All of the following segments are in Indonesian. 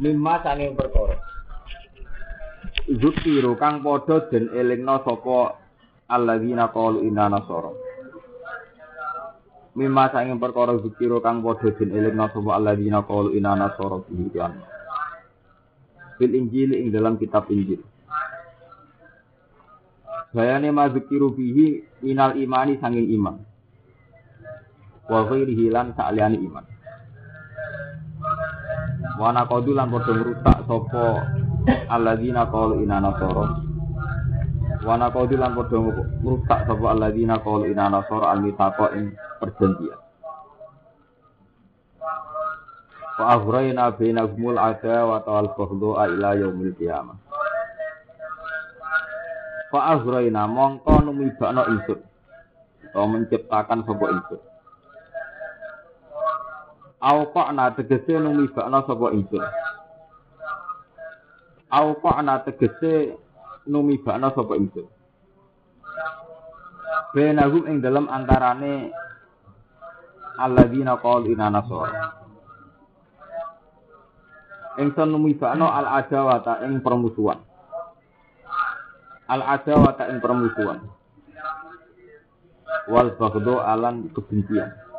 Mimma sanging perkara. Zukiru kang padha den elingna sapa alladzina qalu inna nasara. Mimma sanging perkara zukiru kang padha den elingna sapa alladzina qalu inna nasara bihi kan. Fil Injil ing dalam kitab Injil. Bayane ma zukiru bihi minal imani sanging iman. Wa ghairihi lan sa'liyane iman. Wana kodu lan padha ngrusak sapa alladzina qalu inna nasara. Wana kodu lan padha ngrusak sapa alladzina qalu inna nasara al-mithaqa ing perjanjian. Wa aghrayna bainahumul adawa wal baghdha ila yaumil qiyamah. Fa aghrayna mongko numibakno ingsun. Atau menciptakan sapa ingsun. Au qa'na tegese numibakna sapa ingsun. Au qa'na tegese numibakna sapa ingsun. Benahum ing dalam antarane alladzina qalu inna nasara. Ingsun numibakna al adawata ing permusuhan. Al adawata ing permusuhan. Wal baghdha alan kebencian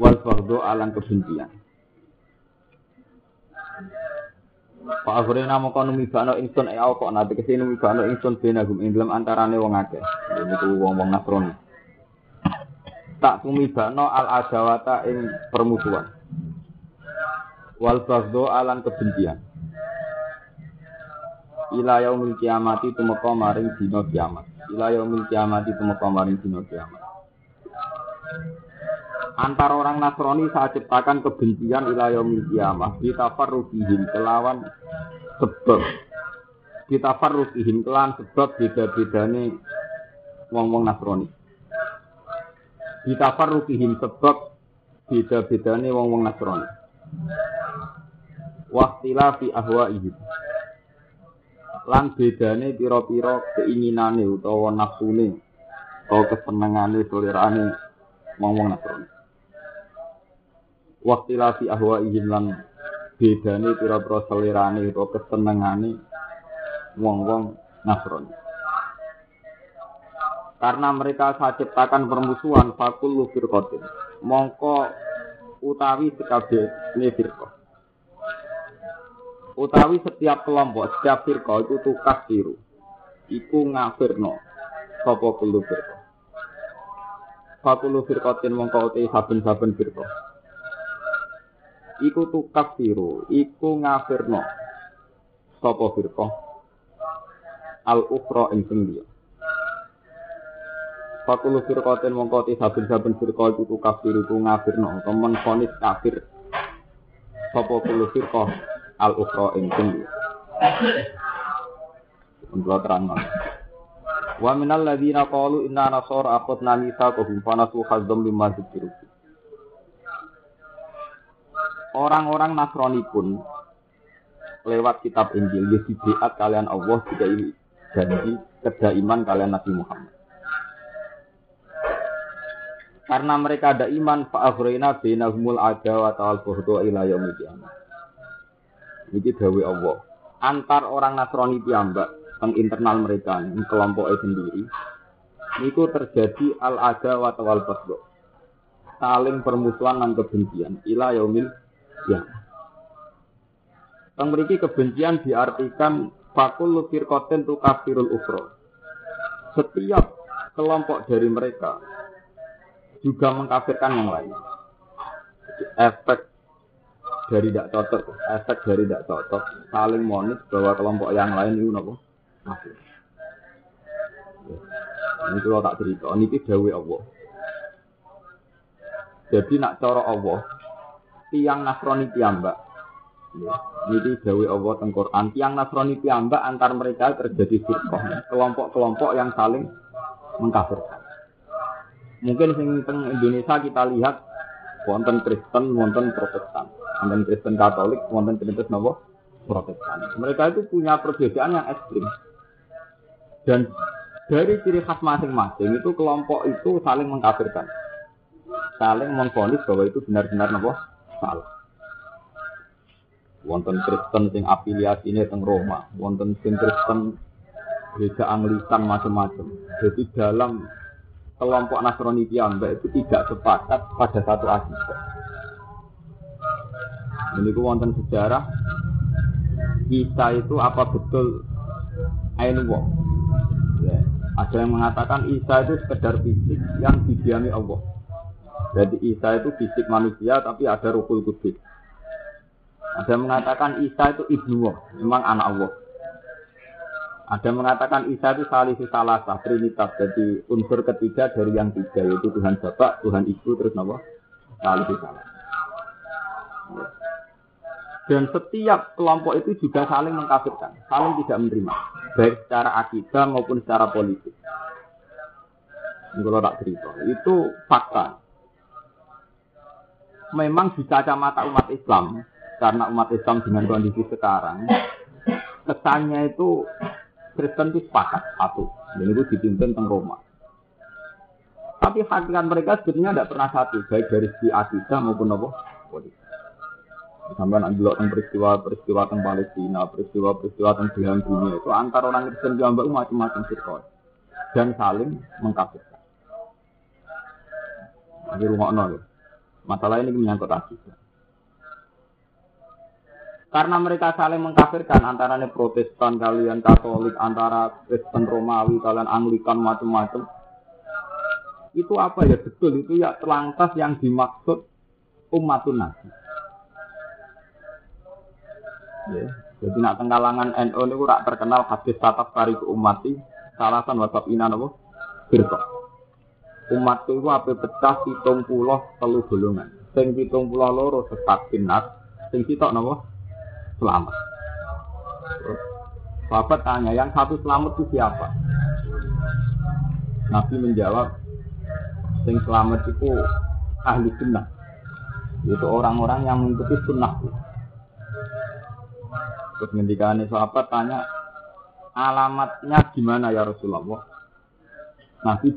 wal fardu alan kebencian. Pak akhirnya nama kau numi bano insun eh kok nanti ke sini numi bano insun benagum ing dalam antarane wong akeh. Ini tuh wong wong nasroni. Tak numi bano al adawata ing permusuhan. Wal fardu alan kebencian. Ila yaumil kiamati tumeka maring dina kiamat. Ila yaumil kiamati tumeka maring dina kiamat antara orang Nasrani saat ciptakan kebencian ila yaumil kiamah. Ditafarruqihim kelawan sebab. Ditafarruqihim kelawan sebab beda-bedane wong-wong Nasrani. Ditafarruqihim sebab beda-bedane wong-wong Nasrani. Waqtilafi ahwaihim. Lan bedane pira-pira keinginane utawa nafsune utawa kesenengane selerane wong-wong Nasrani waktu lagi ahwa izin lan bedane pira-pira selerane utawa kesenengane wong-wong Nasrani. Karena mereka saya ciptakan permusuhan fakul lufir kotin. Mongko utawi sekabe ini firqah. Utawi setiap kelompok, setiap firqah itu tukas biru. Iku ngafirno. Sopo kulu firqah. Fakulu firqatin mongko utai saben-saben firqah iku tukaf siru, iku ngafirno sapa firqah? Al ukhra ing sing liya. Fakulu firqatin mongko ti saben-saben firqah iku tukaf siru iku ngafirno temen fonis kafir. Sapa kulo firqah? Al ukhra ing sing liya. Untuk terang Wa minal ladzina qalu inna nasara akhadna mitsaqahum fa nasu hazzam mimma dzikiru orang-orang Nasrani pun lewat kitab Injil ya dibiat kalian Allah juga ini janji kedaiman kalian Nabi Muhammad. Karena mereka ada iman fa'afrina bainahumul ada wa ta'al ila yaumil qiyamah. Ini dawe Allah. Antar orang Nasrani piyambak teng internal mereka, kelompok sendiri, itu terjadi al ada wa ta'al buhdu. Saling permusuhan dan kebencian ila ya. Yang kebencian diartikan fakul firqatin tu kafirul ufro. Setiap kelompok dari mereka juga mengkafirkan yang lain. efek dari tidak cocok, efek dari tidak cocok, saling monis bahwa kelompok yang lain itu nopo kafir. Ya. Ini kalau tak cerita, ini dawe Allah. Jadi nak cara Allah, tiang Nasrani piyambak. Jadi gawe Allah teng Quran, tiang Nasrani piyambak antar mereka terjadi firqah, kelompok-kelompok yang saling mengkafirkan. Mungkin sing Indonesia kita lihat wonten Kristen, wonten Protestan, wonten Kristen Katolik, wonten Kristen nopo Protestan. Mereka itu punya perbedaan yang ekstrim. Dan dari ciri khas masing-masing itu kelompok itu saling mengkafirkan. Saling mengfonis bahwa itu benar-benar nopo salah. Wonten Kristen sing afiliasine teng Roma, wonten sing Kristen gereja Anglikan macam-macam. Jadi dalam kelompok Nasrani piyambak itu tidak sepakat pada satu akidah. Ini ku wonten sejarah Isa itu apa betul Ain wong. Ya. Ada yang mengatakan Isa itu sekedar fisik yang didiami Allah. Jadi Isa itu fisik manusia tapi ada ruhul kudus. Ada mengatakan Isa itu ibnu Allah, memang anak Allah. Ada mengatakan Isa itu salah salasah, trinitas. Jadi unsur ketiga dari yang tiga yaitu Tuhan Bapak, Tuhan Ibu, terus nama Salih salah. Dan setiap kelompok itu juga saling mengkafirkan, saling tidak menerima, baik secara akidah maupun secara politik. Kalau tak cerita, itu fakta. Memang di kacamata umat Islam, karena umat Islam dengan kondisi sekarang, kesannya itu Kristen itu sepakat satu, dan itu dipimpin tentang Roma. Tapi hakikat mereka sebenarnya tidak pernah satu, baik dari segi akidah maupun apa politik. Sampai dulu tentang peristiwa-peristiwa tentang Palestina, peristiwa-peristiwa tentang belahan dunia itu antara orang Kristen dan macam-macam sirkon dan saling mengkafirkan. Di rumah nol. Masalah ini menyangkut akidah. Karena mereka saling mengkafirkan antara Protestan kalian Katolik, antara Kristen Romawi kalian Anglikan macam-macam. Itu apa ya betul itu ya terlantas yang dimaksud umatun nabi. Ya, jadi nak tenggalangan NU ini rak terkenal hadis tatap tari ke umati salasan wasap ina nopo firqa. Umat itu apa pecah hitung pulau telu golongan. Sing hitung pulau loro sesat binat, sing sitok nopo selamat. Sahabat tanya, yang satu selamat itu siapa? Nabi menjawab, yang selamat itu ahli sunnah. Itu orang-orang yang mengikuti sunnah. Terus ini sahabat tanya, alamatnya gimana ya Rasulullah? Nabi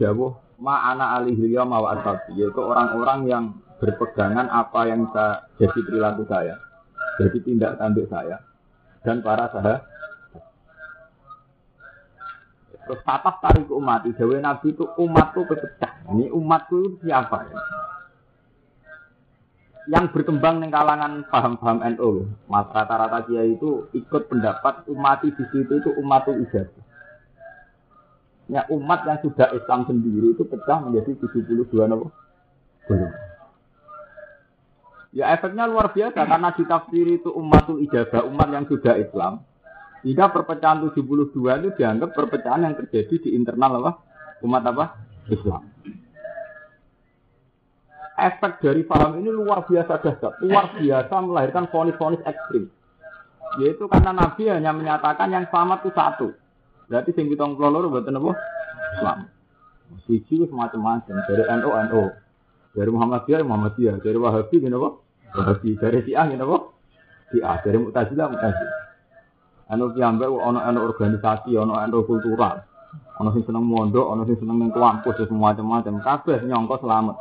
jawab, ma'ana alihilya mawa yaitu orang-orang yang berpegangan apa yang saya jadi perilaku saya jadi tindak tanduk saya dan para sahabat. Terus tatap tarik umat, Dewi Nabi itu umat itu pecah. Ini umatku itu siapa ya? Yang berkembang di kalangan paham-paham NU, mas rata-rata dia itu ikut pendapat umat di situ itu umat ijazah. Ya umat yang sudah Islam sendiri itu pecah menjadi 72 nopo. Ya efeknya luar biasa karena ditafsir itu umatul ijazah, umat yang sudah Islam. Jika perpecahan 72 itu dianggap perpecahan yang terjadi di internal apa? Umat apa? Islam. Efek dari paham ini luar biasa dahsyat, luar biasa melahirkan fonis-fonis ekstrim. Yaitu karena Nabi hanya menyatakan yang selamat itu satu. Berarti sing kita ngelolor buat apa? Islam. Siji semacam-macam dari NU NU, dari Muhammadiyah Muhammadiyah, dari Wahabi gini apa? Wahabi dari si angin apa? Si A dari Mu'tazilah Mu'tazilah. Anu piyambak ono anu organisasi, ono anu kultural. Ono sing seneng mondok, ono sing seneng ning kampus semua macam-macam. Kabeh nyongko selamat.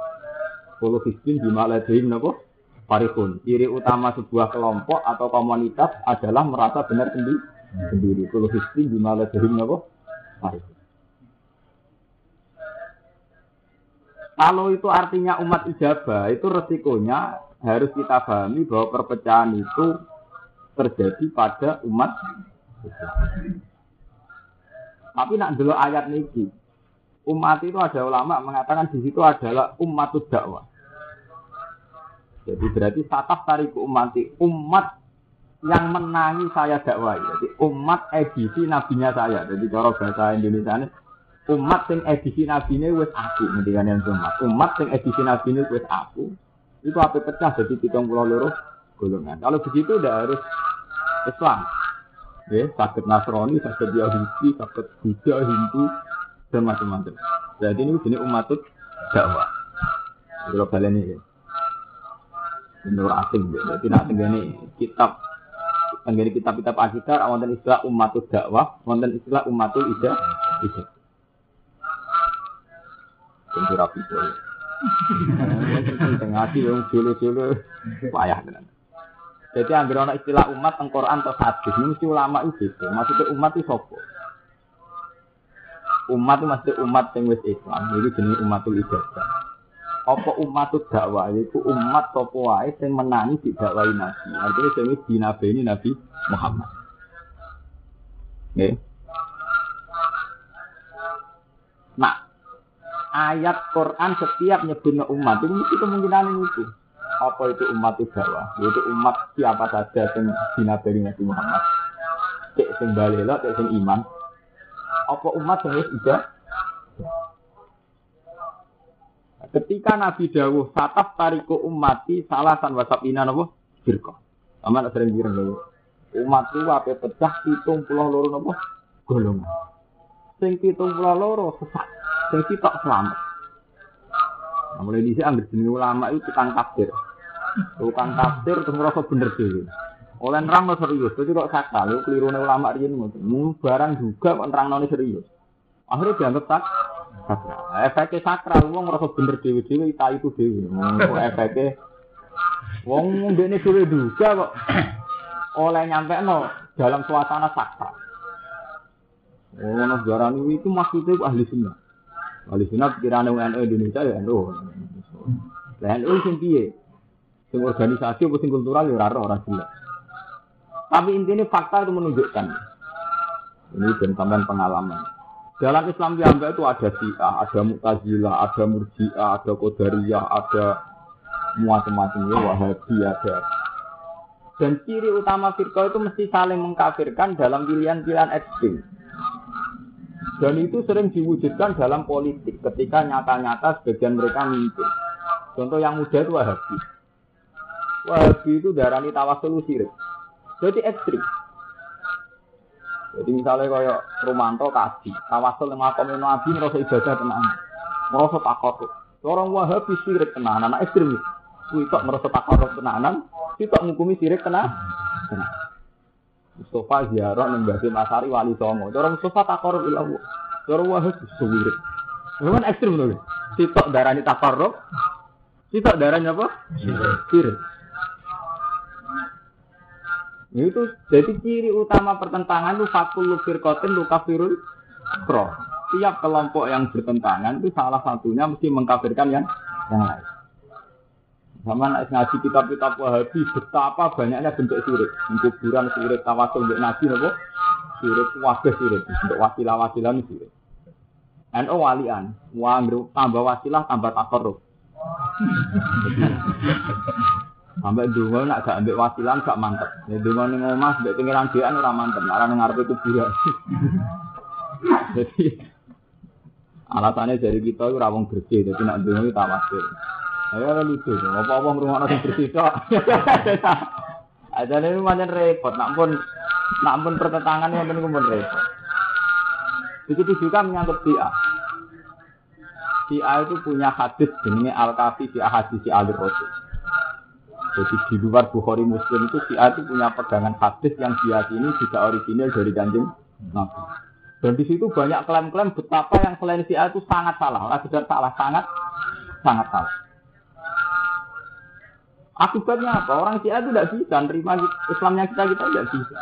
Kulo hisbin bima ladaihim napa? Parikun. Ciri utama sebuah kelompok atau komunitas adalah merasa benar sendiri. Sendiri. Kulo hisbin bima ladaihim napa? Parikun. Kalau itu artinya umat ijabah, itu resikonya harus kita pahami bahwa perpecahan itu terjadi pada umat. Tapi nak dulu ayat niki, umat itu ada ulama mengatakan di situ adalah umat dakwah. Jadi berarti tatah tarik umat umat yang menangi saya dakwah. Jadi umat edisi nabinya saya. Jadi kalau bahasa Indonesia ini umat yang edisi nabinya wes aku, ngendikan yang umat. Umat yang edisi nabinya wes aku itu apa pecah jadi pitung pulau loro golongan. Kalau begitu udah harus Islam. Ya, sakit Nasrani, sakit Yahudi, sakit Buddha, Hindu, dan macam-macam. Jadi ini jenis umat dakwah. Kalau kalian ini, ini asing. Jadi nak tenggani kitab tenggani kitab-kitab akidah, wonten istilah umatul dakwah, wonten istilah umatul ida, ida. Tentu rapi Tengah hati yang dulu-dulu payah tenan. Jadi ambil ana istilah umat teng Quran atau hadis, mesti ulama itu beda. Maksudnya umat itu sapa? Umat itu mesti umat yang wis Islam, itu jenis umatul ibadah. Apa umat itu dakwah, itu umat sapa wae sing menangi didakwahi Nabi. Artinya sing wis dinabeni Nabi Muhammad. Nggih. Nah, ayat Quran setiap nyebut umat itu mesti kemungkinan itu apa itu umat dakwah yaitu umat siapa saja yang dinabari Nabi Muhammad cek sing balela cek sing iman apa umat yang ida ketika Nabi dawuh sataf tariku umati salasan wasabina napa firqa aman sering bilang lho umat ku ape pecah 72 napa golongan sing 72 sesat sing sitok selamat Nah, mulai sini ambil jenis ulama itu tukang tafsir. Tukang tafsir terus merasa bener sih. Oleh nerang lo serius, tapi kok sakral, lu keliru ulama ini ngoten. Barang juga kok nerang serius. Akhirnya dianggap sakral. Efeknya sakral, wong merasa bener dewi dewi, tak itu dewi. Kok efeknya, wong ini dewi juga kok. Oleh nyampe no dalam suasana sakral. Oh, negara ini itu maksudnya ahli sunnah. Ahli sunnah pikiran UNU Indonesia ya NU. Lah NU sing piye? Sing organisasi apa sing kultural ya ora ora jelas. Tapi intinya fakta itu menunjukkan ini dan tambahan pengalaman. Dalam Islam Yamba itu ada Syiah, ada Mu'tazilah, ada Murji'ah, ada Qadariyah, ada macam-macam ya Wahabi ada. Dan ciri utama firqa itu mesti saling mengkafirkan dalam pilihan-pilihan ekstrim. Dan itu sering diwujudkan dalam politik ketika nyata-nyata sebagian mereka mimpin. Contoh yang muda itu Wahabi. Wahabi itu darani tawasul sirik. Jadi ekstrim. Jadi misalnya kayak Romanto kasih tawasul yang makom Nabi merasa ibadah tenang, merasa takut. Orang Wahabi sirik tenang, anak ekstrim. Kuitok merasa takut tenanan, kita menghukumi sirik tenang. tenang. Mustafa ziarah ning Masari wali songo. Cara Mustafa takarrub ila Allah. Cara wahid suwirik. Memang ekstrim lho. Sitok darani takarrub. Sitok darahnya apa? Sirik. Itu jadi ciri utama pertentangan itu fakul firqatin lu kafirul kro. Tiap kelompok yang bertentangan itu salah satunya mesti mengkafirkan yang yang lain. Sama nak ngaji kitab-kitab Wahabi betapa banyaknya bentuk sirik. Kuburan sirik, tawasul untuk nabi nopo. Sirik wabah sirik, untuk wasilah-wasilah sirik. NU walian, wangru tambah wasilah tambah takorup. Sampai dulu nak gak ambil wasilan gak mantep. Ya dulu ning omah mbek pengiran dhewean ora mantep. Ora ning ngarepe kuburan. Jadi alasannya dari kita itu rawong bersih, jadi nak dulu itu tawasul. Ya lucu, apa-apa ngrungokno sing bersih tok. Ada ini macam repot, nak pun nak pun pertentangan yang pun repot. Begitu juga menyangkut dia. Dia itu punya hadis jenenge Al-Kafi di hadis si Ali Rasul. Jadi di luar Bukhari Muslim itu si itu punya pegangan hadis yang diyakini juga original dari kanjeng Nabi. Dan di situ banyak klaim-klaim betapa yang selain si itu sangat salah. Orang sudah salah, sangat sangat salah. Akibatnya apa? Orang Syiah itu tidak bisa nerima Islamnya kita kita tidak bisa.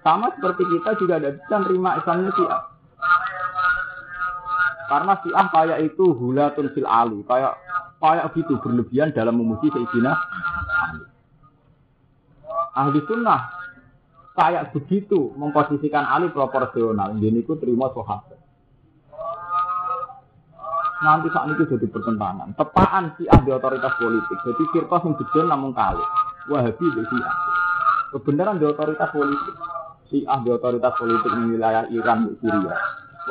Sama seperti kita juga tidak bisa nerima Islamnya Syiah. Karena Syiah kayak itu hulatun fil ali, kayak kayak gitu berlebihan dalam memuji Sayyidina Ali. Ahli sunnah kayak begitu memposisikan Ali proporsional. Jadi itu terima sahabat nanti saat itu jadi pertentangan. Tepaan si ahli otoritas politik. Jadi firqah yang betul namun kali. Wahabi di si Kebenaran di otoritas politik. Si ahli otoritas politik di wilayah Iran di Syria.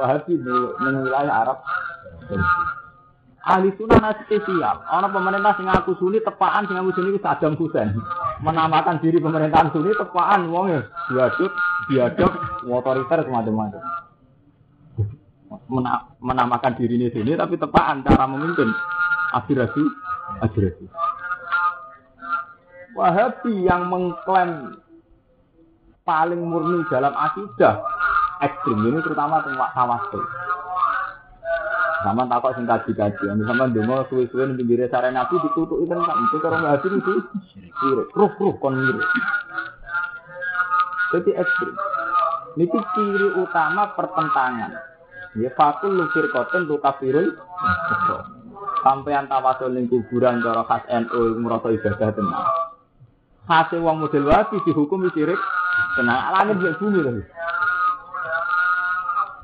Wahabi di, wilayah Arab. Ahli sunnah nasi siap. Orang pemerintah sing aku sunni tepaan sing aku sunni Saddam Hussein. Menamakan diri pemerintahan sunni tepaan wong ya diaduk, diaduk, otoriter semacam-macam menamakan diri ini sini tapi tepaan cara memimpin aspirasi aspirasi Wahabi yang mengklaim paling murni dalam akidah ekstrim ini terutama tentang tawasul Sama takut sing kaji-kaji. Sama ndonga suwe-suwe ning pinggire sare Nabi ditutuki tenan. Itu karo ngaji itu. Ruh-ruh kon. Jadi ekstrim. Niki ciri utama pertentangan. Ya fakul lukir koten lu kafirul. Sampai tawasul ning kuburan cara khas NU merasa ibadah tenang. Hasil wong model wapi dihukum sirik. Tenang langit mbek bumi lho.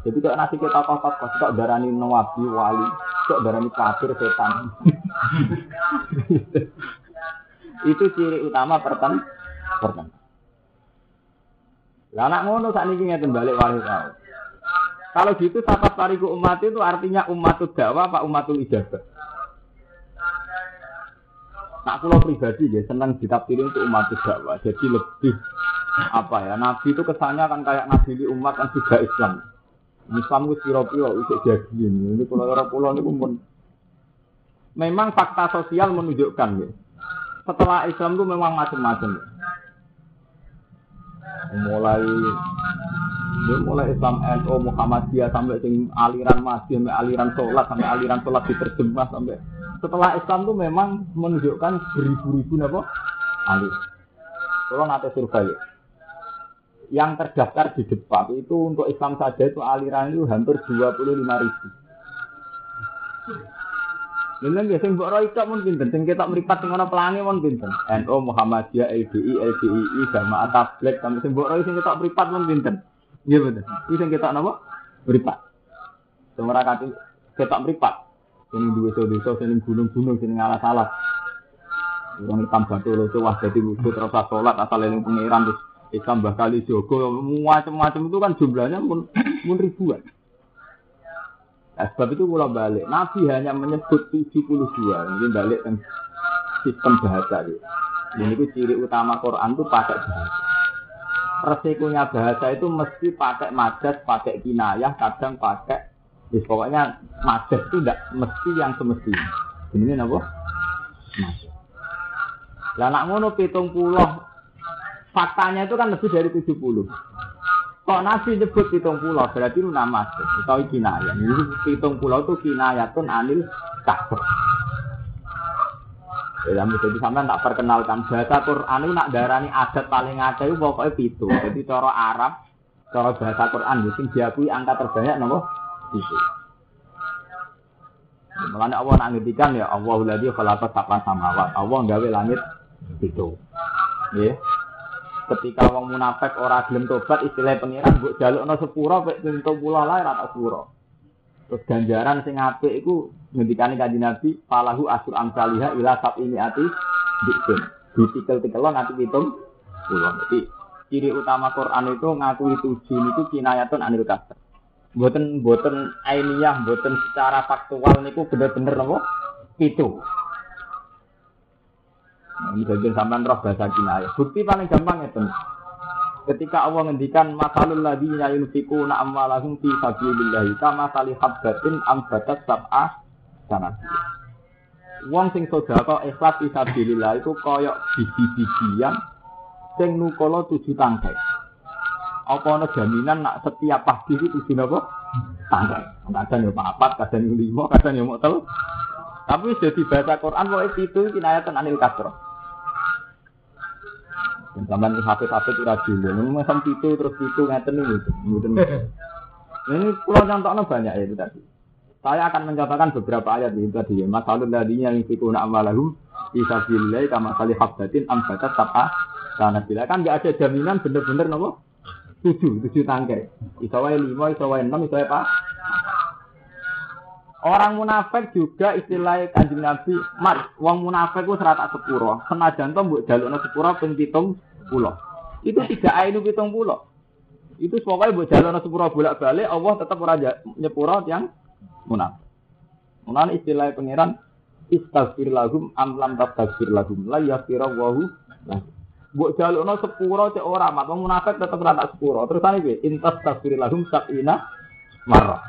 Jadi kalau nasi kita kok kok darani nawabi wali, kok darani kafir setan. itu ciri utama perten perten. Lah anak ngono saat ini ngeten wali tahu. Kalau gitu sahabat pariku umat itu artinya umatul dakwah apa umatul ijazah? Nah, kalau pribadi ya senang ditafsirin untuk umat dakwah. Jadi lebih apa ya? Nabi itu kesannya kan kayak nabi di umat kan juga Islam. Islam itu piro-piro itu jadi ini. Ini pulau pulau ini pun memang fakta sosial menunjukkan ya. Setelah Islam itu memang macam-macam. Ya. Mulai ya, mulai Islam NU Muhammadiyah sampai sing aliran masih sampai aliran sholat sampai aliran sholat diterjemah sampai setelah Islam itu memang menunjukkan beribu-ribu apa alir. Kalau nanti survei yang terdaftar di depan itu untuk Islam saja itu aliran itu hampir 25 ribu. Ini ya sing mbok roy tok mun pinten, sing ketok mripat sing ana pelangi mun pinten. NU Muhammadiyah LDI LDII Jamaah Tabligh sampai sing mbok roy sing ketok mripat mun pinten. Iya betul. Iki sing ketok napa? Mripat. Sing ora kati ketok mripat. Sing duwe desa sing gunung-gunung sing ngalah-alah. Wong hitam batu lho wah dadi wudhu terus salat asal eling pangeran terus Islam bakal Jogo macam-macam itu kan jumlahnya pun, pun ribuan. Nah, sebab itu kalau balik, Nabi hanya menyebut 72. Ini balik sistem bahasa. Gitu. Ini itu ciri utama Quran itu pakai bahasa. Resikonya bahasa itu mesti pakai majas, pakai kinayah, kadang pakai Ya, pokoknya majas itu tidak mesti yang semestinya. Ini apa? Majas. Lah nak ngono pitung puluh faktanya itu kan lebih dari 70. Kok Nabi nyebut pitung pulau berarti itu nama atau kinayah. Ini pitung pulau itu kinayatun anil kafir. Ya, jadi sampai tak perkenalkan bahasa Quran itu nak darani adat paling ada itu pokoknya pitu. Jadi cara Arab, cara bahasa Quran itu diakui angka terbanyak nopo pitu. Mulanya Allah nak ngedikan ya Allah ladzi khalaqa sab'a samawat. Allah nggawe langit itu. Ya ketika wong munafik ora gelem tobat istilah pengiran mbok jalukno sepuro pek pintu pula lae ora sepuro. Terus ganjaran sing apik iku ngendikane kanjeng Nabi falahu asur amsaliha ila sab ini ati dikun. Ditikel-tikelon nanti pitung pulau. Jadi ciri utama Quran itu ngakui tujuh itu kinayatun anil kasar. Boten boten ainiyah, boten secara faktual niku bener-bener apa? Itu. Ini bagian sampai roh bahasa kinayah. Bukti paling gampang itu. Ketika Allah ngendikan masalul ladina yunfikuna amwalahum fi sabilillah kama sali habbatin ambatat sab'ah sanati. Wong sing sedekah ikhlas fi sabilillah itu koyok biji-bijian sing nukala tujuh tangkai. Apa ana jaminan nak setiap pagi itu tujuh napa? Tangkai. Kadang yo papat, kadang yo lima, kadang yo mau Tapi jadi bahasa Quran kok itu kinayatan anil kasroh. Zaman hafid-hafid ora dulu, macam itu terus itu ngeten itu. Ini pulau contohnya banyak ya itu tadi. Saya akan mencontohkan beberapa ayat itu tadi ya. Masalul ladinya yang fikuna amalahum bisa bilai kama kali habbatin ambatat tapa karena bila kan nggak ada jaminan bener-bener nopo tujuh tujuh tangkai. Isawai lima, isawai enam, isawai apa? Orang munafik juga istilah kanjeng Nabi, mat, wong munafik ku serata sepuro. Senajan to mbok jalukno sepuro ping pitung pulau. Itu tidak ainu pitung pulau. Itu pokoknya mbok jalukno sepuro bolak-balik Allah tetap ora nyepuro yang munafik. Mulane istilah pangeran istaghfir lahum am lam tastaghfir lahum la yaghfira wahu. Mbok jalukno sepuro cek ora mat wong munafik tetep ora tak sepuro. Terus ane piye? Intas taghfir lahum sabina marrah.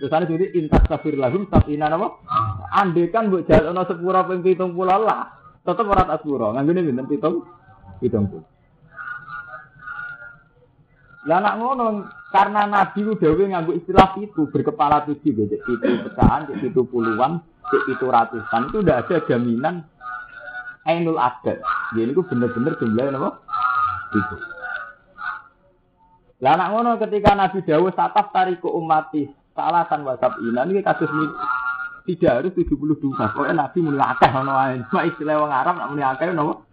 Terus ane jadi intas kafir lahum sabina napa? Andekan mbok jalukno sepura ping 70 lah, tetep ora tak sepura. Nganggone pinten pitung? Pitung. Lah nak ngono karena Nabi ku dhewe nganggo istilah itu berkepala tujuh gitu, itu pecahan, itu puluhan, itu ratusan itu udah ada jaminan ainul adat. Jadi itu bener-bener jumlahnya apa? Itu. Lah nak ngono ketika Nabi Dawud sataf tariku umati salasan wasab ina ini kasus ini tidak harus 72. Pokoknya Nabi mulai akeh ono ae. Cuma istilah wong Arab nak mulai akeh ono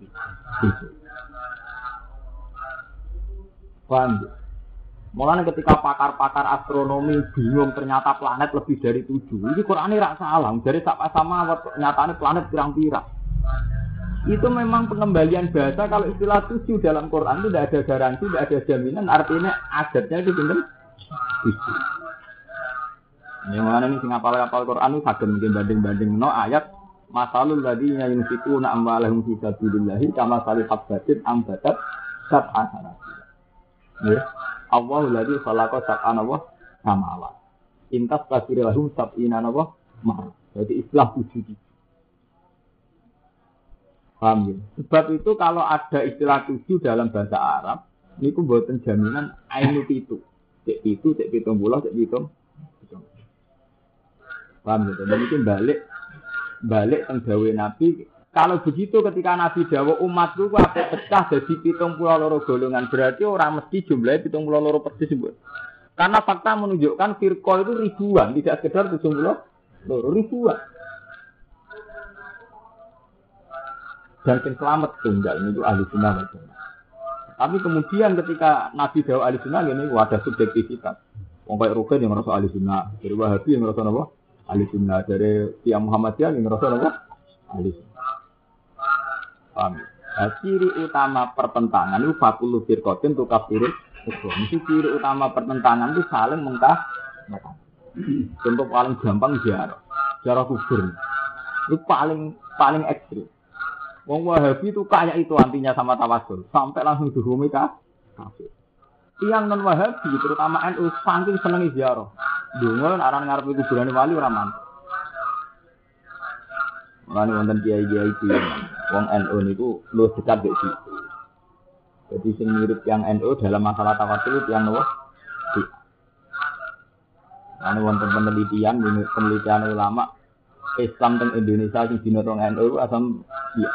Paham? Mulanya ketika pakar-pakar astronomi bingung ternyata planet lebih dari tujuh. Ini Quran ini salah. Dari sama nyatanya planet pirang-pirang. Itu memang pengembalian bahasa kalau istilah tujuh dalam Quran itu tidak ada garansi, tidak ada jaminan. Artinya adatnya itu benar. Yang mana ini sing apal-apal Quran itu mungkin banding-banding no ayat masalul ladina yunfikuna amwalahum fi sabilillahi kama salih habbatin ambatat sab'a sanati. Ya. Allahu ladzi khalaqa sab'ana wa samawat. Intas tasbir lahum sab'ina wa. Jadi istilah tujuh. Paham ya? Sebab itu kalau ada istilah tujuh dalam bahasa Arab, ini buatan jaminan ainu itu. Cek itu, cek pitung bulan, cek pitung. Paham ya? Dan itu balik balik tenggawe Nabi kalau begitu ketika Nabi Dawa umatku ku apa pecah jadi pitung pulau loro golongan berarti orang mesti jumlahnya pitung pulau loro persis sebut. Karena fakta menunjukkan firqa itu ribuan, tidak sekedar tujuh pulau loro ribuan. Dan yang selamat tunggal itu ahli sunnah Tapi kemudian ketika Nabi Dawa ahli sunnah ini wadah subjektivitas. Wong kayak Rukin yang merasa ahli sunnah, dari Wahabi yang merasa apa? Ahli sunnah, dari tiang Muhammadiyah yang merasa apa? Ahli sunnah. Paham? Nah, ciri utama pertentangan itu fakulu firkotin tuh kafirin. Mesti ciri utama pertentangan itu saling mengkah. Contoh paling gampang jarak, jarak kubur. Itu paling paling ekstrim. Wong Wahabi itu kayak itu antinya sama tawasul, sampai langsung dihukumi kafir. Tiang non Wahabi terutama NU saking seneng ziarah. Dungo aran ngarep kuburan wali ora mantap. Mulane wonten kiai-kiai itu wong NU niku lu dekat dek. Jadi sing mirip yang NU dalam masalah tawasul yang nopo? Ane wonten penelitian, penelitian ulama Islam teng Indonesia sing dinotong NU asam iya.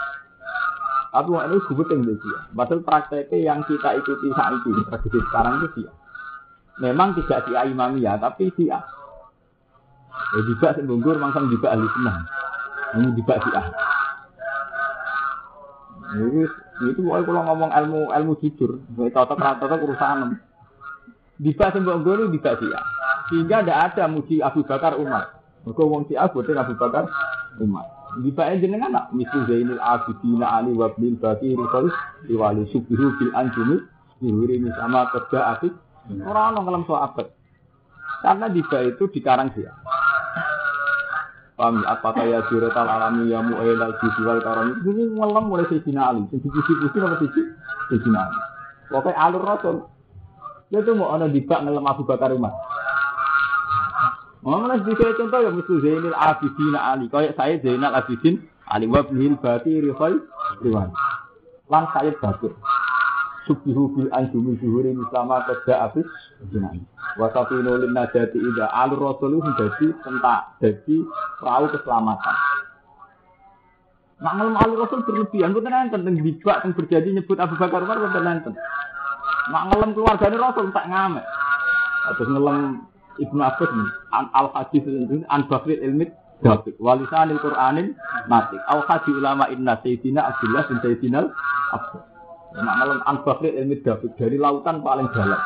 Tapi NU yang dia. Padahal prakteknya yang kita ikuti saat ini, tradisi sekarang itu dia. Memang tidak si imamiyah, tapi dia. Ya juga sembungkur, mangsam juga ahli sunnah. Ini juga ah. Ini itu pokoknya kalau ngomong ilmu ilmu jujur, cocok rata cocok urusan. Bisa sembok gue ini bisa ah. Sehingga tidak ada muji Abu Bakar Umar. Mereka wong si Abu Abu Bakar Umar. Bisa aja dengan anak misu Zainul Abidin Ali Wabil Baki Rifal Diwali Subihu Bil Anjumi Dihuri sama kerja Afid Orang orang dalam soal Karena bisa itu dikarang dia. Paham ya? Apakah ya tal alami ya mu'ela jual karam itu ini ngelam mulai Sayyidina Ali. Sing dipuji-puji nama Sayyidina Ali. Pokoknya alur Rasul. Dia tuh mau ada dibak ngelam Abu Bakar Umar. Di saya contoh ya misalnya Zainal Abidin Ali. Kayak saya Zainal Abidin Ali wabnil bati rifai riwan. Lan saya batur. Subhihu bil anjumi zuhuri mislama kerja abis jenani. Wasafinu lin najati ida alur rasul itu jadi tentak, jadi perahu keselamatan. Ngelem alur rasul berlebihan, bukan nanti tentang dibak, yang berjanji nyebut Abu Bakar Umar, nanti. Nak ngelem keluarga rasul tak ngamek. Terus ngelem Ibnu Abbas al hadis an bakrit ilmit David, walisanil Qur'anin natik, al hadis ulama inna sayyidina Abdullah bin Sayyidina Abbas. Bakrit ilmit David dari lautan paling dalam.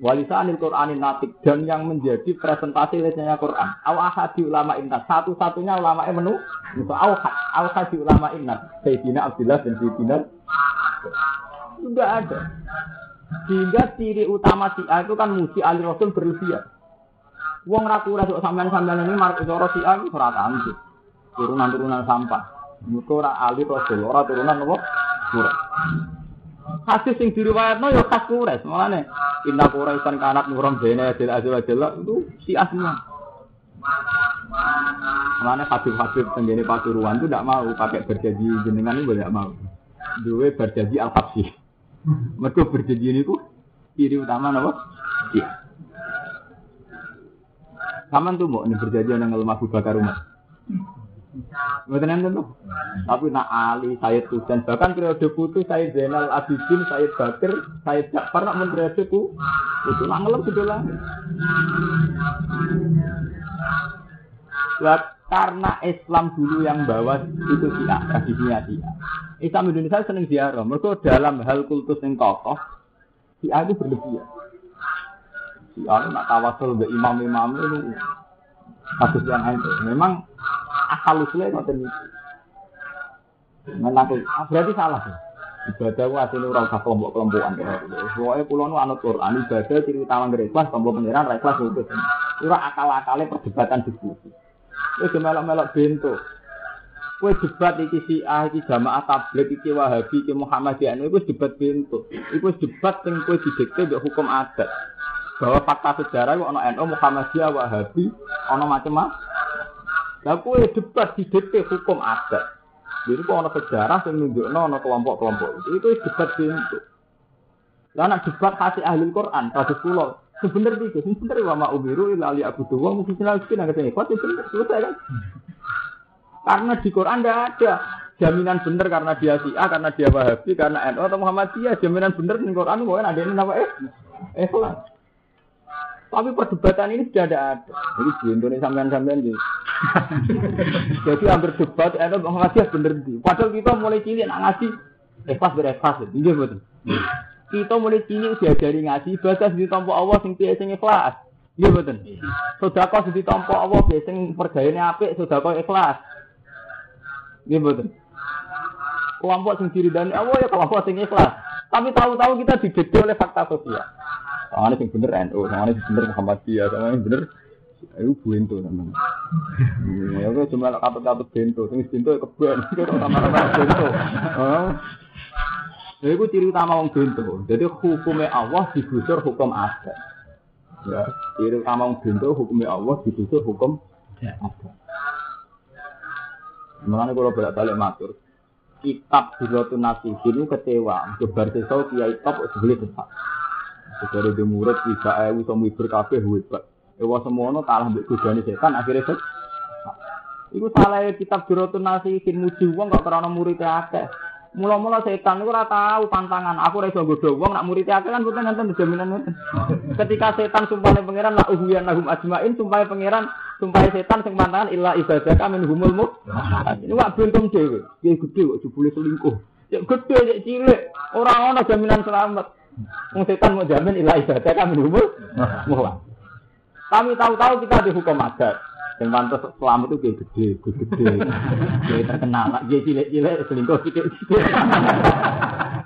Walisanil Qur'anin natik dan yang menjadi presentasi lesnya Quran. Ahadi ulama inna satu-satunya ulama menu itu aw ahadi ulama inna Sayyidina Abdullah bin Sayyidina sudah ada. Sehingga ciri utama si A itu kan muji Ali Rasul berlebihan. Wong raku rasu sampean-sampean ini marek cara si A itu kanthi. Turunan-turunan sampah. Muka ora Ali Rasul, ora turunan apa? Kurang. Hadis sing diriwayatno ya khas Quraisy, makane inna Quraisyan kanat nuram bene adil azza wa jalla itu si asma. Makane hadis-hadis tenggene Pasuruan itu tidak mau pakai berjanji jenengan itu tidak mau. Duwe berjanji al-habsyi. Mergo berjanji niku ciri utama apa? Iya. Saman tuh mau ini berjanji ngelemah Abu Bakar Umar. Betul enten tuh. Tapi nak Ali, Sayyid Husain, bahkan periode putu Sayyid Zainal Abidin, Sayyid Bakir, Sayyid Ja'far nak mun periode ku putu nak ngelem sudah lah. Lah karena Islam dulu yang bawa itu Syiah, tradisinya Syiah. Islam Indonesia seneng ziarah. Mereka dalam hal kultus yang kokoh, Syiah itu berlebihan. Syiah nak tawasul ke imam-imam itu kasus yang itu. Memang asal usulnya ngoten iki. Menang ah, berarti salah ya. Ibadah ku asline ora usah kelompok-kelompokan kaya Pokoke kula nu anut Quran ibadah ciri utama ikhlas tombol pengiran ra ikhlas itu. Ora akal-akale perdebatan diskusi. Wis melok-melok bento. Kue debat iki si A, iki jamaah tablet, iki wahabi, iki Muhammadiyah, itu debat bento. Itu debat sing kue didikte hukum adat. Bahwa fakta sejarah itu ono NU Muhammadiyah, Wahabi, ono macam-macam. Lah kue debat di DP hukum adat. Jadi kok ono sejarah yang nunjukno ono kelompok-kelompok itu itu debat pintu. Lah nak debat hasil ahli Quran, kados kula. Sebenarnya itu, sebenarnya wa ma umiru illa li abudu wa mungkin lagi nang. Kok bener selesai kan? Karena di Quran tidak ada jaminan benar karena dia si A, karena dia Wahabi, karena NU atau Muhammadiyah. Jaminan benar di Quran mungkin ada ini nama eh, eh tapi perdebatan ini sudah ada. Jadi di Indonesia sampean-sampean gitu. Jadi hampir debat, itu ngaji bener di. Padahal kita mulai cilik nak ngaji, ikhlas berekhlas, iya betul. Kita mulai cilik diajari ngaji, baca di tompo Allah sing sing ikhlas. Iya betul. Sedekah di tompo Allah piye sing pergayane apik, sedekah ikhlas. Iya betul. Kelompok sing diridani Allah ya kelompok sing ikhlas. Tapi tahu-tahu kita dididik oleh fakta sosial. Soalnya sing bener NU, soalnya sing bener Muhammadiyah, soalnya sing bener Ayo bento teman. Ya kok cuma katut-katut bento, sing bento ya keben, sama-sama bento. Ya itu ciri utama wong bento. Jadi hukumnya Allah digusur hukum adat. Ya, ciri utama wong bento hukumnya Allah digusur hukum adat. Mengenai kalau bolak balik matur, kitab Birotun Nasih ini kecewa, kebar sesau kiai top sebeli besar. Dari di murid bisa ewu sama ibu kafe hebat. Ewa semono kalah mbek godane setan akhirnya set. Iku salah kitab Birotun Nasihin muji wong kok karena murid akeh. Mula-mula setan itu ora tahu pantangan. Aku ora iso godho nak murid akeh kan boten enten jaminan ngoten. Ketika setan sumpah pangeran la uhwiyan lahum ajmain sumpah pangeran sumpah setan sing pantangan illa ibadaka min humul mu. Ini wak bentum dhewe. Ki gede kok jebule selingkuh. Ya gede ya cilik. Ora ana jaminan selamat. Wong setan mau jamin ilah ibadah kan menumbuh. Kami tahu-tahu kita dihukum adat. Yang pantas selamat itu kayak gede, gede, kayak terkenal. Dia cilik-cilik selingkuh sidik-sidik.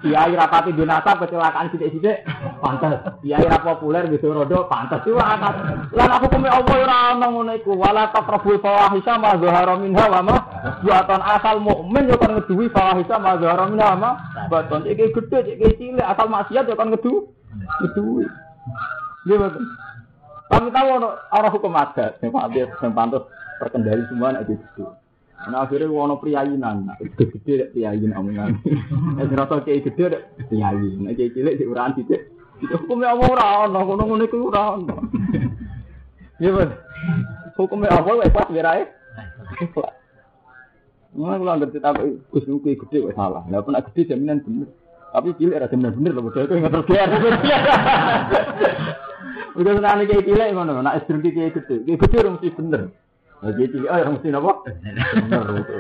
Kiai rapati dinasa kecelakaan sidik-sidik, pantas. Kiai rap populer gitu rodo, pantas. Itu akan. Lalu aku kumi Allah ora ono ngono iku. Wala taqrabul ma zahara ma buatan asal mukmin yo kan ngeduwi fawahisha ma zahara minha ma buatan iki gede, iki cilik asal maksiat yo kan ngedu. Ngeduwi. Nggih betul. Kami tahu orang hukum adat yang pantas, yang pantas terkendali semua nak gitu. Nah akhirnya wono priayinan, gede-gede priayin omongan. Eh rasa kayak gede dek priayin, nah kayak cilik di uran titik. Hukumnya apa ora ono, ngono iku ora ono. Iya ben. Hukumnya apa wae pas berae. Nah, kalau ngerti tapi Gus Nuki gede kok salah. Lah pun gede jaminan bener. Tapi cilik ada jaminan bener loh, bodoh itu nggak terus Udah senang nih kayak cilik ngono, nak istri kayak gede, kayak gede mesti bener. Cilik, oh mesti? Bener itu.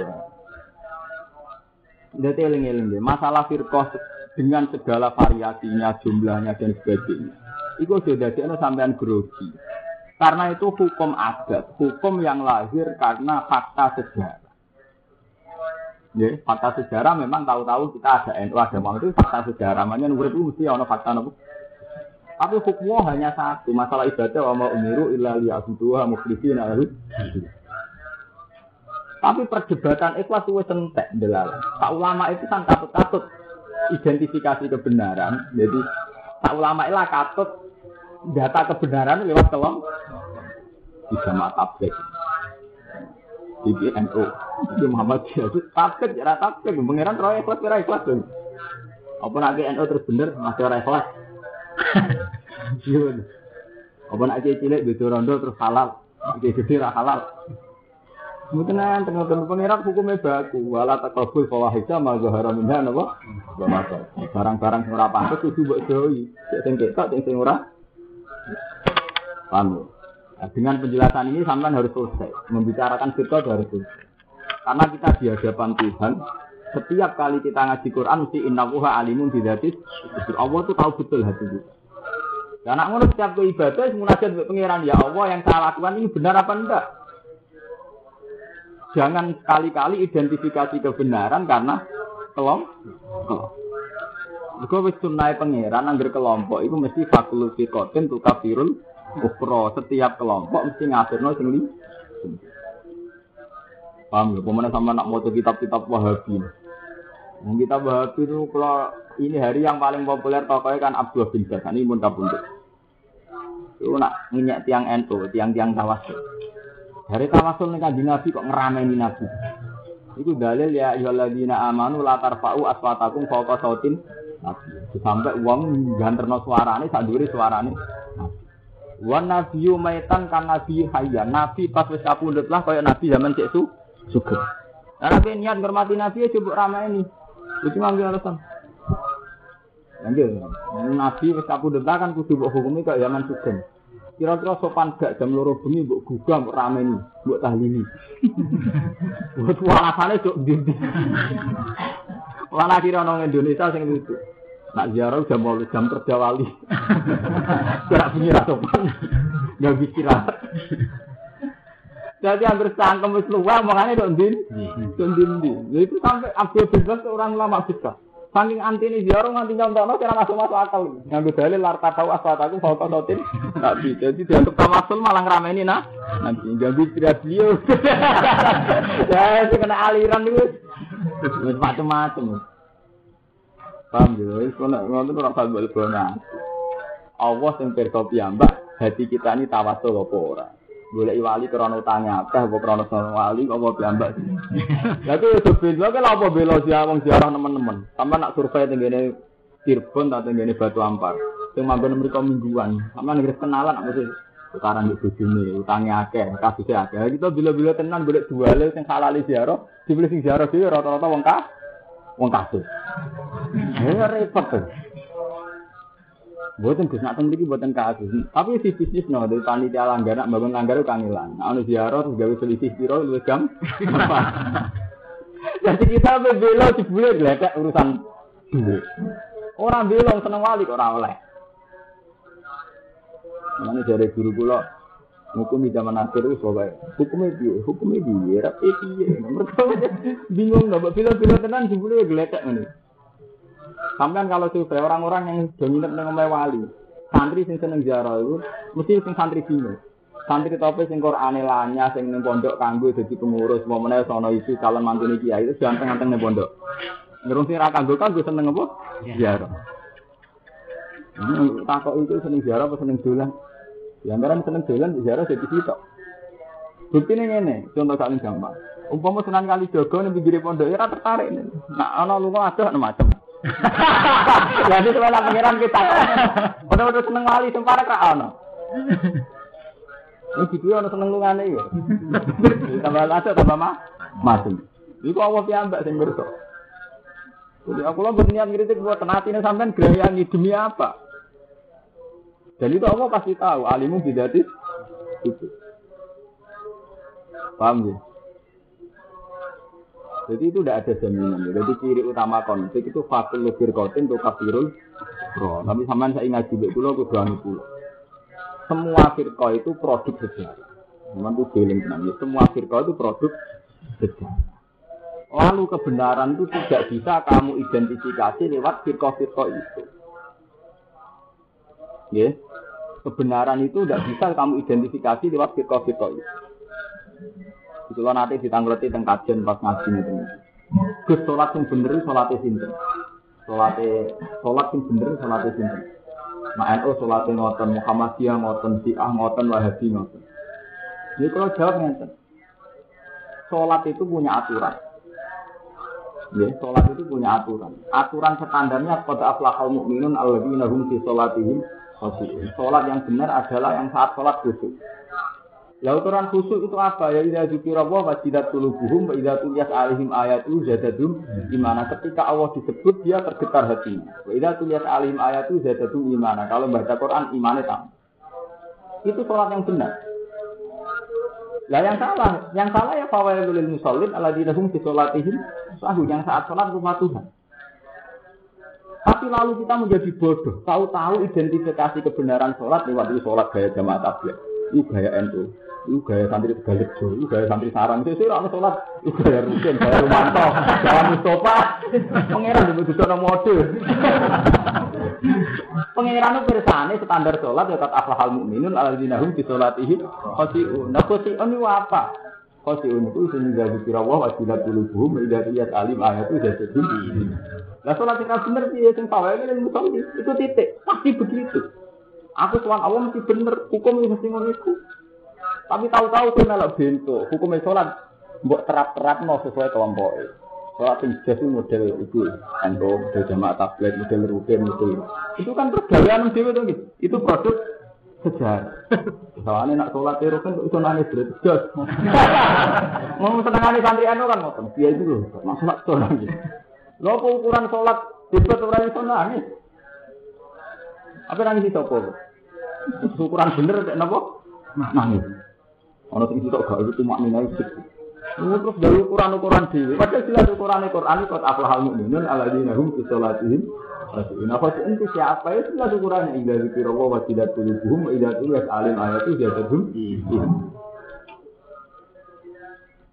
Jadi eling-eling masalah firqah dengan segala variasinya, jumlahnya dan sebagainya. Itu sudah jadi sampean grogi. Karena itu hukum adat, hukum yang lahir karena fakta sejarah. Ya, fakta sejarah memang tahu-tahu kita ada NU ada mau itu fakta sejarah. Makanya itu mesti ada fakta nopo. Tapi hukumnya hanya satu, masalah ibadah wa ma umiru illa liya'buduha mukhlishina lahu. Tapi perdebatan ikhlas itu sentek delal. Tak ulama itu kan katut-katut identifikasi kebenaran. Jadi tak ulama itu katut data kebenaran lewat kelom bisa tablet. Iki NU, iki Muhammad itu tablet ya tablet. Pangeran roh ikhlas kira ikhlas. Apa nanti NU terus bener masih ikhlas. Apa nak cilik beda rondo terus halal. Iki gede ra halal. Mboten tengah tengah pangeran hukumnya baku. Wala takabul fawahisha ma zahara minha napa? Barang-barang sing ora pantes kudu mbok jauhi. Sing ketok sing sing? Nah, dengan penjelasan ini sampean harus selesai. Membicarakan fitrah harus selesai. Karena kita di hadapan Tuhan, setiap kali kita ngaji Quran mesti innallaha alimun bidatis. Allah tuh tahu betul hati kita. Karena ngono setiap ke ibadah munajat untuk pangeran ya Allah yang saya lakukan ini benar apa enggak? Jangan sekali-kali identifikasi kebenaran karena kelompok. Jika wis sunai pangeran angger kelompok itu mesti fakulus fikotin tu kafirul kufro. Setiap kelompok mesti ngafirno sing li. Paham ya? Pemenang sama nak mau kitab-kitab Wahabi. Yang kitab Wahabi itu kalau ini hari yang paling populer tokohnya kan Abdul bin Bas. Ini pun kabundut. Itu nak minyak tiang ento, tiang-tiang tawasul. Dari tawasul nih kan Nabi kok ngerameni Nabi. Itu dalil ya ayyuhalladzina amanu la tarfa'u aswatakum fawqa sautin Nabi. Sampai uang ganterno suarane sak dhuwure suarane. Wan nabiyyu maitan kan nabi hayya. Nabi pas wis kapundhut lah kaya nabi zaman cek su sugih. Nah, nabi niat ngurmati nabi ya coba ramai ini. Itu ngambil alasan. Lanjut. Nabi wis kapundhut kan kudu mbok hukumi kaya zaman sugih. Kira-kira sopan gak jam loro bengi mbok gugah mbok rameni, mbok tahlili. Buat walasane cok ndi. Wala kira nang Indonesia sing lucu. Nak ziarah jam mau jam kerja wali. Gerak bunyi sopan. Gak bisa Jadi hampir sangkem wis luwih makane kok ndin. Kok ndin Itu sampai Abdul Bebas orang lama besar. Saking anti ini ziarah nganti nyontokno kira masuk masuk akal. Nganggo dalil lar tahu aswataku foto notin. Tapi jadi dia untuk tamasul malah ngerameni nah. Nanti ganggu tidak beliau. Ya, itu kena aliran itu. Macam-macam. Paham ya? Wis kono ngono ora usah mbok Allah sing pirsa piyambak, hati kita ini tawasul apa ora. Golek wali krana utange akeh apa krana sono wali apa piyambak. Lah ku yo beda kok apa bela sia wong ziarah teman-teman. Sampe nak survei tenggene Cirebon atau tenggene Batu Ampar. Sing manggon mriku mingguan. Sampe nggih kenalan apa sih? Sekarang di bojone utange akeh, kasusnya akeh. Kita bila-bila tenan golek duale sing halal ziarah, dibeli sing ziarah dhewe rata-rata wong kah wong kasus. Ya repot tuh. Buatan Gus nak mriki buatan kasus. Tapi si bisnis no dari panitia langgar nak bangun langgar itu kangelan. Nah, ono ziarah terus gawe selisih piro lu jam. Jadi kita bela jebule gledek urusan duit. Orang bilang seneng wali kok ora oleh. Mana dari guru kula hukum di zaman akhir itu soalnya hukumnya dia hukumnya dia rapi dia mereka bingung nggak bila bila tenan jebule gledek ini Sampai kalau survei orang-orang yang dominan dengan wali, santri sing seneng ziarah itu mesti sing santri bingung. Santri tope sing Qur'ane lanya sing ning pondok kanggo dadi pengurus, mau meneh sono isi calon mantune kiai itu ganteng-ganteng ning pondok. Ngerung sing ra kanggo kanggo seneng apa? Ziarah. Hmm, takok itu seneng ziarah apa seneng dolan? Ya antara seneng dolan ziarah jadi sitok. Bukti ini ngene, contoh saling gampang. Umpama senang kali jogo ning pinggir pondok ya tertarik. Nah ana lunga ada macam. Jadi sebenarnya pengiran kita. Udah-udah seneng wali sempara kak ono. Ini gitu ya, seneng lungane ya. Tambah ada tambah mah masuk. Iku Allah piambak sing ngerti. Jadi aku lo berniat ngiritik buat tenatine sampean gerayani demi apa? Dan itu Allah pasti tahu, alimu bidatis itu. Paham ya? Jadi itu tidak ada jaminan. Jadi ciri utama konflik itu fakul lebih kotin untuk kafirul bro. Tapi sampean saya ingat juga dulu aku doang itu. Semua firqa itu produk sejarah. Memang itu feeling tenang. Semua firqa itu produk sejarah. Lalu kebenaran itu tidak bisa kamu identifikasi lewat firqa-firqa itu. Ya, kebenaran itu tidak bisa kamu identifikasi lewat firqa-firqa itu. Itu lo nanti ditanggleti teng kajian pas ngaji itu. Gus yang bener sholatnya sinten. Sholat yang bener sholatnya sinten. Nah NU sholatnya ngoten, Muhammadiyah ngoten, Syiah ngoten, Wahabi ngoten. Jadi kalau jawab ngeten. Sholat itu punya aturan. Ya, sholat itu punya aturan. Aturan standarnya pada aflahal mukminun alladzina hum fi sholatihim khashi'un. Sholat yang benar adalah yang saat sholat khusyuk. Ya aturan khusyuk itu apa? Ya idza wa wajidat qulubuhum wa idza tuliyat alaihim ayatu zadadum imana. Ketika Allah disebut dia tergetar hatinya. Wa idza tuliyat alaihim ayatu zadadum imana. Kalau baca Quran imannya tambah. Itu sholat yang benar. Lah yang salah, yang salah ya fawailul lil musallin alladzina hum fi sholatihim sahu yang saat sholat rumah Tuhan. Tapi lalu kita menjadi bodoh, tahu-tahu identifikasi kebenaran sholat lewat sholat gaya jamaah tabligh, itu gaya NU, itu gaya santri Tegalrejo, itu gaya santri sarang, itu sih orang sholat, itu gaya rutin, gaya Rumanto, gaya Mustafa, pangeran sudah mode. Pangeran itu bersane standar sholat ya kata aflahal mukminun alladzina hum fi sholatihim khashi'un. Nah khashi'un itu apa? Khashi'un itu sehingga dikira wa wajilat qulubuhum idza lihat alim ayat itu jadi Nah sholat kita bener sih sing pawai ini musolli itu titik pasti begitu. Aku tuan Allah mesti bener hukum mesti ngono iku. Tapi tahu-tahu kowe melok bento, hukumnya sholat mbok terap-terapno sesuai kelompok. Sholat yang jelas itu model itu, ento model jamaah tablet, model rutin, model itu kan pergaulan dewi tuh itu produk sejarah. Soalnya nak sholat itu kan itu nangis berat jelas. Mau senengane santri anu kan ngoten, dia itu loh, nak sholat sholat gitu. Lo ukuran sholat debat orang itu nangis. Apa nangis itu apa? Ukuran bener napa? Nangis. Ono sing sitok gak itu cuma minai ini terus dari ukuran-ukuran dewi. Padahal jelas ukuran Quran itu kata aflahal mukminun alladzina hum fi sholatihim khashi'un. Apa itu siapa ya jelas ukurannya indah zikra wa tidak tulibuhum idza tulis alim ayatu jadadhum.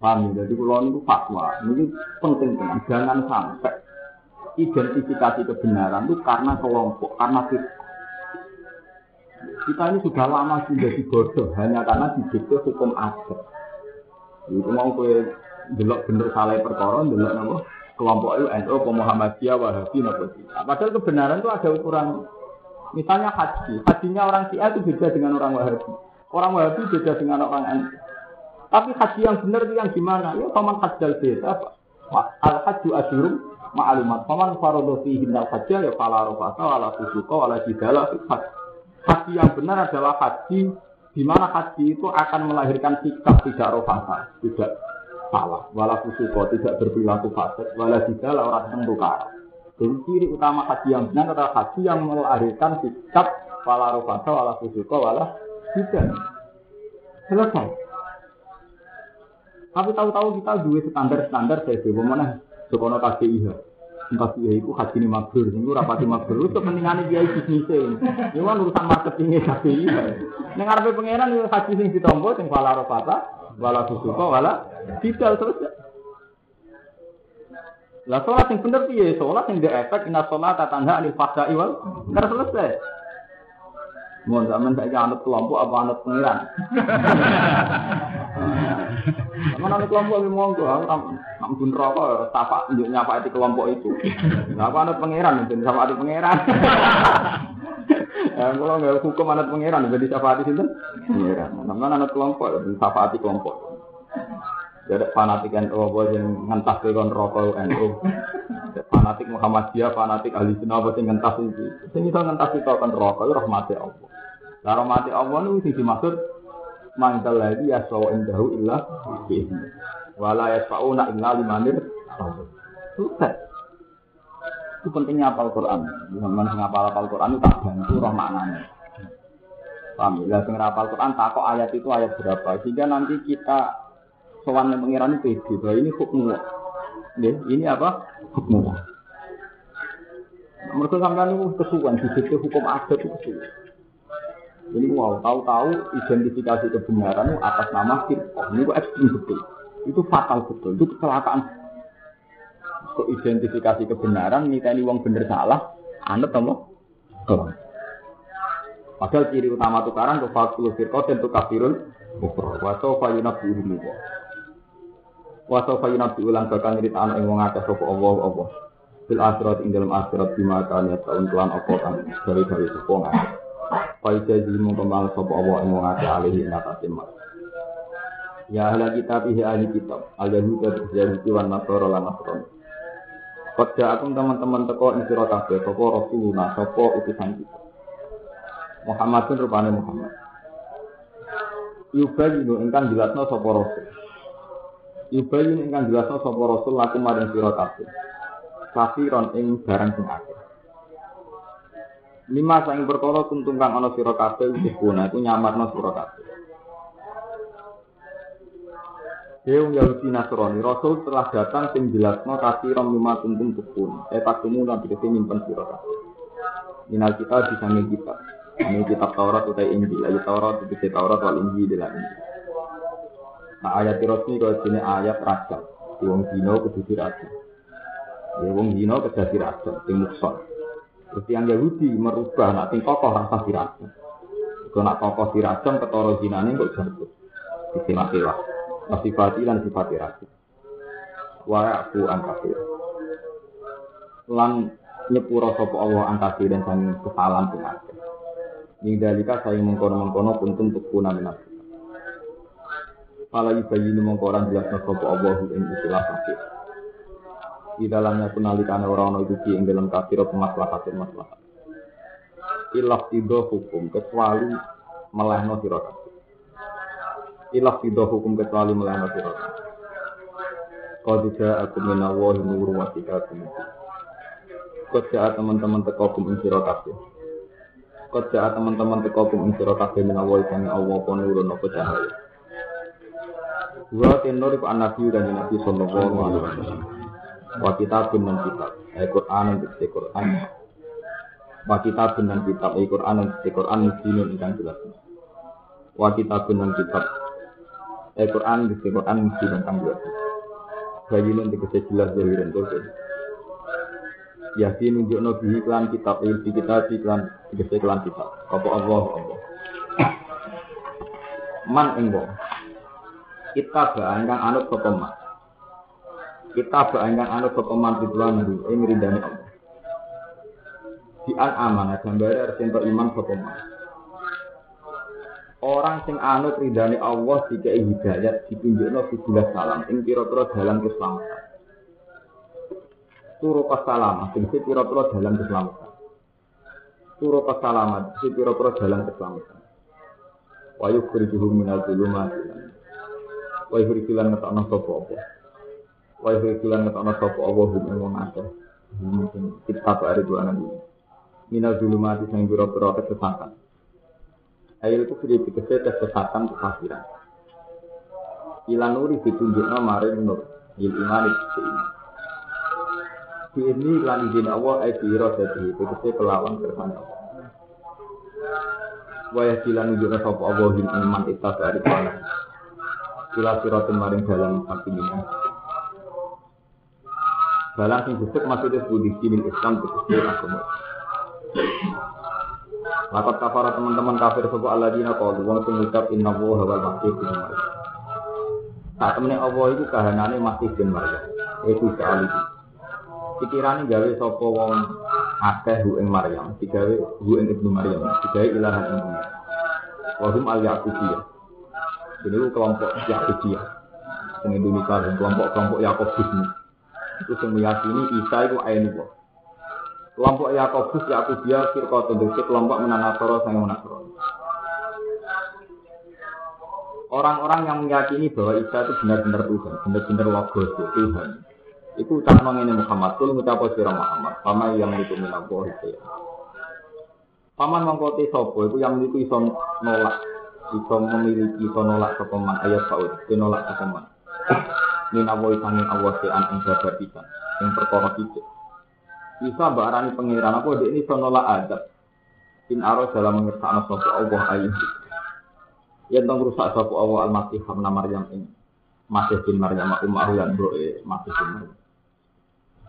Paham ya? Jadi kalau itu fatwa, ini penting teman. Jangan sampai identifikasi kebenaran itu karena kelompok, karena firqah. Kita ini sudah lama sudah dibodoh hanya karena didikte hukum adat. Itu mau kue delok bener salah perkara, delok nama kelompok NU, Muhammadiyah, Wahabi, nah, Padahal kebenaran itu ada ukuran. Misalnya haji, hajinya orang Syiah itu beda dengan orang Wahabi. Orang Wahabi beda dengan orang NU. Tapi haji yang benar itu yang gimana? Ya paman hajjal beda. Al haju asyurum ma'lumat. Paman farodo fihi al hajjal ya fala rofasa wala fusuqa wala jidala Haji yang benar adalah haji di mana haji itu akan melahirkan sikap tidak rofasa, tidak salah, wala fusuko, tidak berperilaku fasik, wala tidak orang yang tukar. Jadi ciri utama haji yang benar adalah haji yang melahirkan sikap wala rofasa, wala fusuko, wala tidak. Selesai. Tapi tahu-tahu kita dua standar-standar saya bagaimana sekolah KDIH. Entah dia itu haji ini mabrur, ini rapati mabrur. Itu kepentingannya dia bisnisnya. Ini kan urusan marketingnya KPI. Ini ngarepe pangeran itu haji sing ditombo, sing wala rofata, wala susuko, wala tidak selesai. Lah sholat yang bener piye? Sholat yang efek ina sholat tatanda alif fasa iwal. Karena selesai. Mau zaman saya anut kelompok apa anut pangeran? Mana anut kelompok lebih monggo, aku ampun rokok, tapa tunjuk nyapa di kelompok itu. Apa anut pangeran, jadi sama di pangeran. Ya, kalau nggak hukum anut pangeran, jadi siapa di situ? Pangeran. Nama anut kelompok, jadi siapa di kelompok. Jadi fanatik NU apa yang ngentas ke kon rokok NU. Fanatik Muhammadiyah, fanatik ahli sunnah apa yang ngentas itu. Sing iso ngentas itu kon rokok itu rahmati Allah. Lah rahmati Allah itu sing dimaksud mangkal lagi ya sawa indahu illa bi'izni. Wala yasfa'una illa limanir Sudah. Itu pentingnya apal Quran. Zaman sing apal apal Quran itu tak bantu roh maknanya. Paham ya? Sing apal Quran takok ayat itu ayat berapa. Sehingga nanti kita sowan pengiran itu bahwa ini hukum ya, ini apa? Hukum Mereka sampai itu di situ hukum adat itu kesuwan. Ini wow, tahu-tahu identifikasi kebenaran itu atas nama firqah. Ini itu ekstrim betul. Itu fatal betul. Itu kecelakaan. Untuk identifikasi kebenaran, ini wong bener salah, anda tahu Padahal ciri utama tukaran, tufatul firqah dan tukafirun kufur. Wasofa yunabiru Wa sawfa yunabbi ulang bakal nyritakno ing wong akeh sapa Allah Allah. Fil akhirat ing dalam akhirat bima kan ya taun kelan apa kan dari dari sapa ngake. Jadi mung kembang sapa Allah ing wong alihi ngatasi mas. Ya ahli kitab ihi ahli kitab al yahud dan yahudi wan nasara lan nasrani. Kota aku teman-teman teko ing sira kabeh Rasulullah sapa utusan kita. Muhammadun rupane Muhammad. Yubayinu ingkang jelasno sapa Rasul. Yubayinu ingkang jelasno sapa Rasul laku maring sira kabeh. Kafiron ing barang sing akeh. Lima saing perkara kuntung kang ana sira kabeh wis guna iku nyamarno sira kabeh. Deung Yahudi Nasrani, Rasul telah datang sing jelasno kafiron lima kuntung tukun. Eh takumu nanti kete nyimpen sira kabeh. Minal kita disangin kita. Ini kitab Taurat utai Injil, ayat Taurat itu Taurat wal Injil dalam Injil. Nah ayat resmi kalau sini ayat raja, wong dino kudu raja. Ya wong dino kedadi raja, sing mukson. Terus yang Yahudi merubah nak sing kokoh rasa diraja. Kalau nak kokoh diraja ketara zinane kok jatuh. Disimak-simak. Sifati lan sifati raja. Wa aku angkafir. Lan nyepuro sapa Allah angkafir dan sang kesalahan sing akeh. Ning dalika saya mengkono-mengkono kuntum tukuna minat. Pala yubayinu mengkoran jelas sapa Allah ing istilah kafir. Di dalamnya penalikan orang-orang itu ing dalam kafir pemaslahat maslahat. Ilah tido hukum kecuali melehno sira kabeh. Ilah tido hukum kecuali melehno sira kabeh. Qad ja'akum min Allahi nurun wa. Qad ja'a teman-teman teko kum ing sira kabeh. Qad ja'a teman-teman teko kum ing sira kabeh min Allahi sang Allah apa nurun apa cahaya. Wa tenor iku nabi dan nabi sallallahu alaihi wasallam. Wa kitab. Al-Qur'an dan Al-Qur'an. Wa dan kitab. Al-Qur'an dan mubinun ingkang jelas. Wa kitabun dan kitab. Al-Qur'an dan Al-Qur'an mubinun ingkang jelas. Bayinun dikese jelas zahiran terus. Yasin nunjuk nabi iklan kitab il di kitab iklan dikese iklan kitab. Apa Allah Allah. Man. Kita ingkang anut sapa man. Kita ingkang anut sapa man ridwan ing ridane Allah. Di an amanah gambare arep entuk iman sapa man. Orang sing anut ridane Allah dikai hidayat ditunjukno fidulah salam ing pira-pira dalan keselamatan. Turu salam, sing pira-pira dalan keselamatan. Turu salamat, sing pira-pira dalan keselamatan. Wa yukhrijuhum minal dhulumati wa yukhrijulan ngetokno sapa apa. Wa yukhrijulan ngetokno sapa apa hum ing wong akeh. Mungkin kita tak ada dua nanti. Minal dhulumati sing pira-pira kesesatan. Ayo itu sudah dikasih kesesatan kekafiran. Ilan nuri ditunjuknya maring nur. Il iman iman. Di ini lan izin Allah ay biro jadi itu kelawan kersane Allah. Waya silan nunjuknya sapa Allah iman kita dari mana. Sila siratin maring dalam hakimina. Dalam sing disebut maksudnya budi dinin Islam itu agama. Lakat kafara teman-teman kafir sopo alladzina qalu wong sing ngucap inna wa wal masih bin Maryam. Saat temene Allah itu kahanane masih bin Maryam. Iku sekali. Pikirane gawe sapa wong akeh hu ing Maryam, digawe hu ing ibnu Maryam, digawe ilahan ing dunya. Wa hum al yaqubiyah. Ini kelompok Yakubiyah. Sing Indonesia dan kelompok-kelompok Yakobus ini. Itu sing meyakini Isa itu Ainullah. Kelompok Yakobus, Yakubia, Firqatun, itu kelompok Menanasoro, sang Menasoro. Orang-orang yang meyakini bahwa Isa itu benar-benar Tuhan, benar-benar logos Tuhan. Itu ucapan ini Muhammad, itu ngucap sirah Muhammad, sama yang itu minabuh itu ya. Paman mengkoti sopo, itu yang itu iso nolak, iso memiliki, iso nolak sopeman ayat saud, iso nolak sopeman. Minabuh sanging Allah se'an ing jabat pisan, yang perkara kicik. Bisa mbak arani pengiran dia ini sonolak adab. In aro dalam mengertakno sopo Allah ayat. Yang tong rusak sopo Allah al-masih hamna Maryam ini. Masih bin Maryam umahu lan broe masih bin Maryam.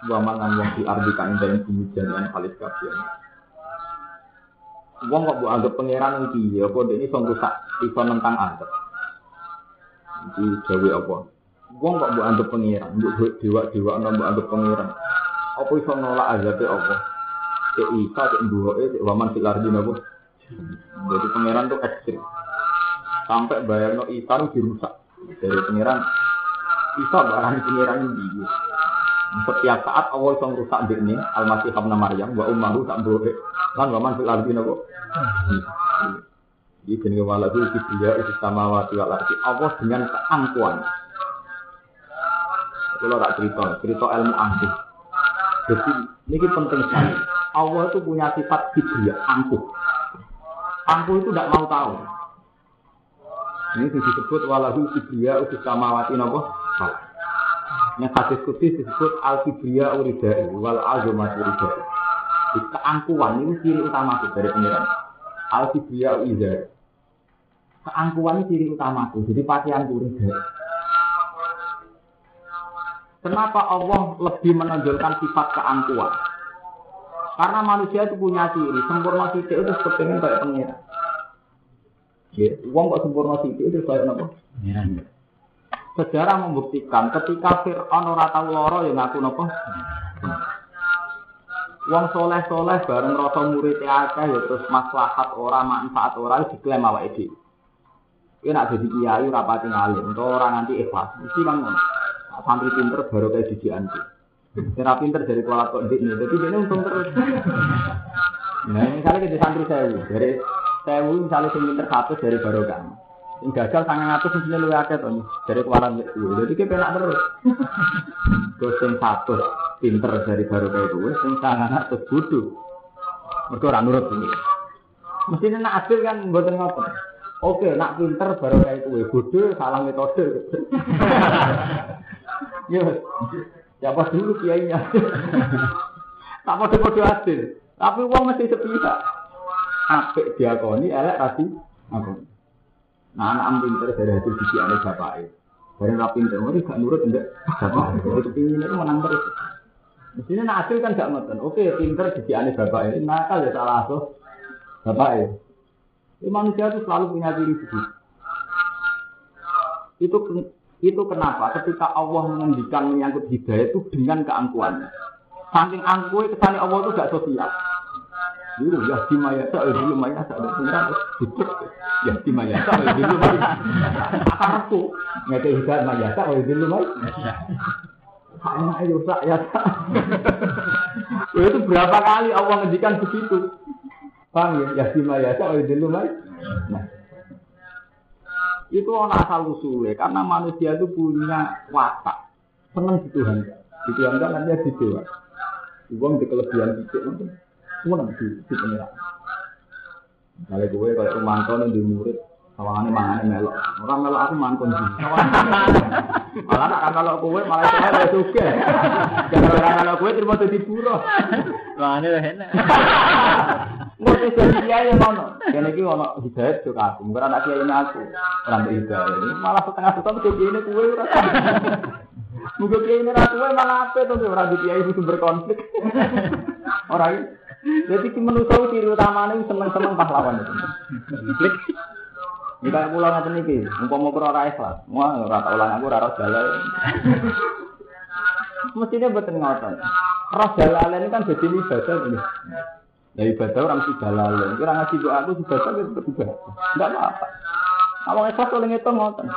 Wa mangan wong di ardi dalam bumi jadian kalis kafian. Wong kok bu anggap pangeran yang piye apa ini song rusak iso nentang adab. Iki gawe apa? Wong kok bu anggap pangeran, bu dewa-dewa ana bu anggap pangeran. Apa iso nolak azabe Allah? Cek Isa, cek Mbuhoke, cek Waman Filardi napa? Jadi pangeran tuh ekstrim. Sampai bayar no Isa itu dirusak. Dari pangeran Isa barang pangeran ini. Setiap saat Allah iso rusak ini Al-Masih Ibnu Maryam wa ummahu tak boleh. Wa man fil ardi napa? Ini jenenge walahu kibriya itu samawati wal ardi. Allah dengan keangkuhan. Kalau tak cerita, cerita ilmu angkuh. Jadi ini penting sekali. Allah itu punya sifat kibriya, angkuh. Angkuh itu tidak mau tahu. Ini disebut walahu kibriya itu samawati napa? Yang hadis kudus disebut al kibriya uridai wal azumat uridai. Keangkuhan itu ciri utama dari pengiran. Al kibriya uridai. Keangkuhan itu ciri utama Jadi pakaian uridai. Kenapa Allah lebih menonjolkan sifat keangkuhan? Karena manusia itu punya ciri, sempurna titik itu sepengen kayak pengiran. Ya, uang kok sempurna titik itu kayak apa? Pengiran. Sejarah membuktikan ketika Fir'aun ora tau lara ya ngaku napa? Wong soleh-soleh bareng rasa murid akeh ya terus maslahat ora manfaat ora diklaim awake dhewe. Kuwi nek dadi kiai ora pati ngalim, ento ora nganti ikhlas. Mesti kan ngono. Santri pinter baru kayak didikan iki. Kira pinter dari kuala kok ndik nih, jadi dia untung terus. Nah, misalnya kita santri sewu, dari sewu misalnya sing pinter satu dari barokah. Sing gagal sangat ngatus mesti luwih akeh to dari kewaran kuwi. Jadi ki penak terus. Terus sing satu pinter dari baru kayak gue, sing sangat ngatus bodoh. Mergo ora nurut ini. Mesti nak hasil kan mboten ngoten. Oke, nak pinter baru kayak gue, bodoh salah metode. Yo, siapa dulu kiainya? tak mau bodoh hasil. Tapi uang mesti sepihak. Apik diakoni, elek rasi. Apa? Nah anak am pinter dari hasil sisi aneh bapak Bareng rapi pinter, mereka gak nurut enggak bapak. Jadi kepingin itu menang terus. Mestinya nak hasil kan gak ngoten. Oke, pinter sisi aneh bapak ini, nakal ya salah asuh bapak ini. manusia itu selalu punya diri begitu. Itu itu kenapa ketika Allah mengendikan menyangkut hidayah itu dengan keangkuhannya. Saking angkuh kesannya Allah itu gak sosial. Dulu ya si maya tak dulu maya tak ada pengiran tutup ya si maya tak dulu maya aku ngete hidat maya tak dulu maya Hanya ayo sak ya tak. Itu berapa kali Allah ngendikan begitu. Paham ya? Ya si maya tak dulu maya. Nah. Itu orang asal usulnya karena manusia itu punya watak senang di Tuhan. Di Tuhan kan nanti di dewa. Uang di kelebihan itu semua di di pengiran. Kalau gue kalau mantau nih di murid, sawangannya mangannya melok. Orang melok aku mantau sih. Malah tak kalau gue malah saya udah suka. Jangan orang kalau gue terima jadi buruh. Mangannya udah enak. Ngerti kiai yang mana? Yang ini mana hidayat juga aku. Bukan anak kiai ini aku. Orang hidayat. Malah setengah setengah jadi ini gue rasa. Mungkin kiai ini gue malah apa tuh orang di kiai itu berkonflik. Orang jadi si manusia ciri utamanya seneng-seneng pahlawan itu. Jika pulang nanti nih, mau mau ora ikhlas, wah ora ulang aku ora jalan. Mestinya betul ngotot. Roh jalan ini kan jadi ibadah ini. Ya ibadah orang si jalan, kira ngasih doa aku ibadah itu ibadah. Enggak apa-apa. Awang ikhlas oleh ngitung ngotot.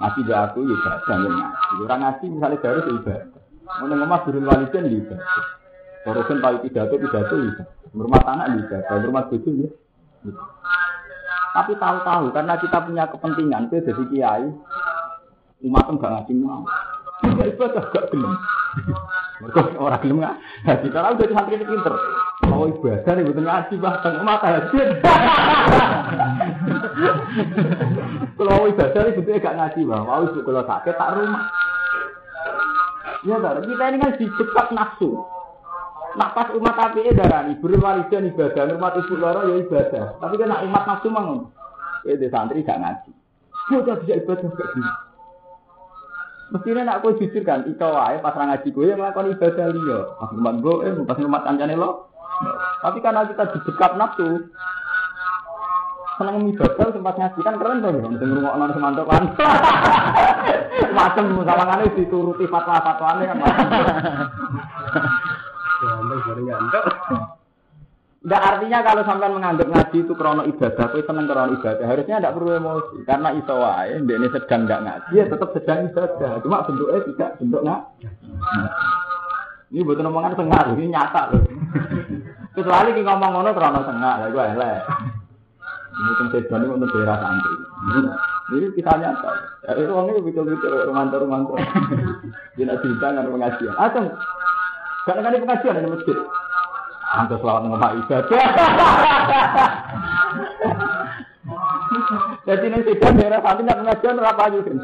Ngasih doa aku ya ibadah, ya Orang ngasih misalnya baru ibadah. Mau ngomong durung walidan ya ibadah. Barusan tahu pidato pidato itu. Rumah tanah bisa, rumah bojo ya. Tapi tahu-tahu karena kita punya kepentingan itu jadi kiai umat enggak ngaji mau. Tidak ibadah gak gelem. Mereka orang gelem nggak. Jadi kalau udah santri ini pinter. Mau ibadah nih butuh ngaji bahkan umat haji. Kalau ibadah nih butuh gak ngaji bah. Mau itu kalau sakit tak rumah. Ya, kita ini kan dicekat nafsu. Nak pas umat api darani berwalidan ibadah, umat ibu loro ya ibadah. Tapi kan umat nafsu mangun. Ya di santri gak ngaji. Bocah bisa ibadah gak gini. Mestinya nak kau jujur kan, itu wae pas ngaji gue yang melakukan ibadah liya. Pas umat gue, eh, pas umat kancane lo. Tapi karena kita didekat nafsu, seneng ibadah sempat ngaji kan keren tuh, mesti ngrungokno semantok kan. Macam musawangane dituruti fatwa-fatwane kan. Tidak artinya kalau sampai menganggap ngaji itu krono ibadah, itu seneng krono ibadah. Harusnya tidak perlu emosi, karena iso wae, ini sedang nggak ngaji, ya tetap sedang ibadah. Cuma bentuknya tidak bentuk nggak. Ini buat omongan tengah, ini nyata loh. Kecuali kita ngomong ngono terlalu tengah, ya gue elek. Ini sedan itu untuk daerah santri. Ini kita nyata. Ya, itu orangnya betul-betul romanto-romanto. Dia nak cerita dengan pengajian. Atau kadang-kadang pengajian di masjid. Antus lawan ngomong ibadah. Jadi ini sedan daerah santri nak pengajian berapa aja kan?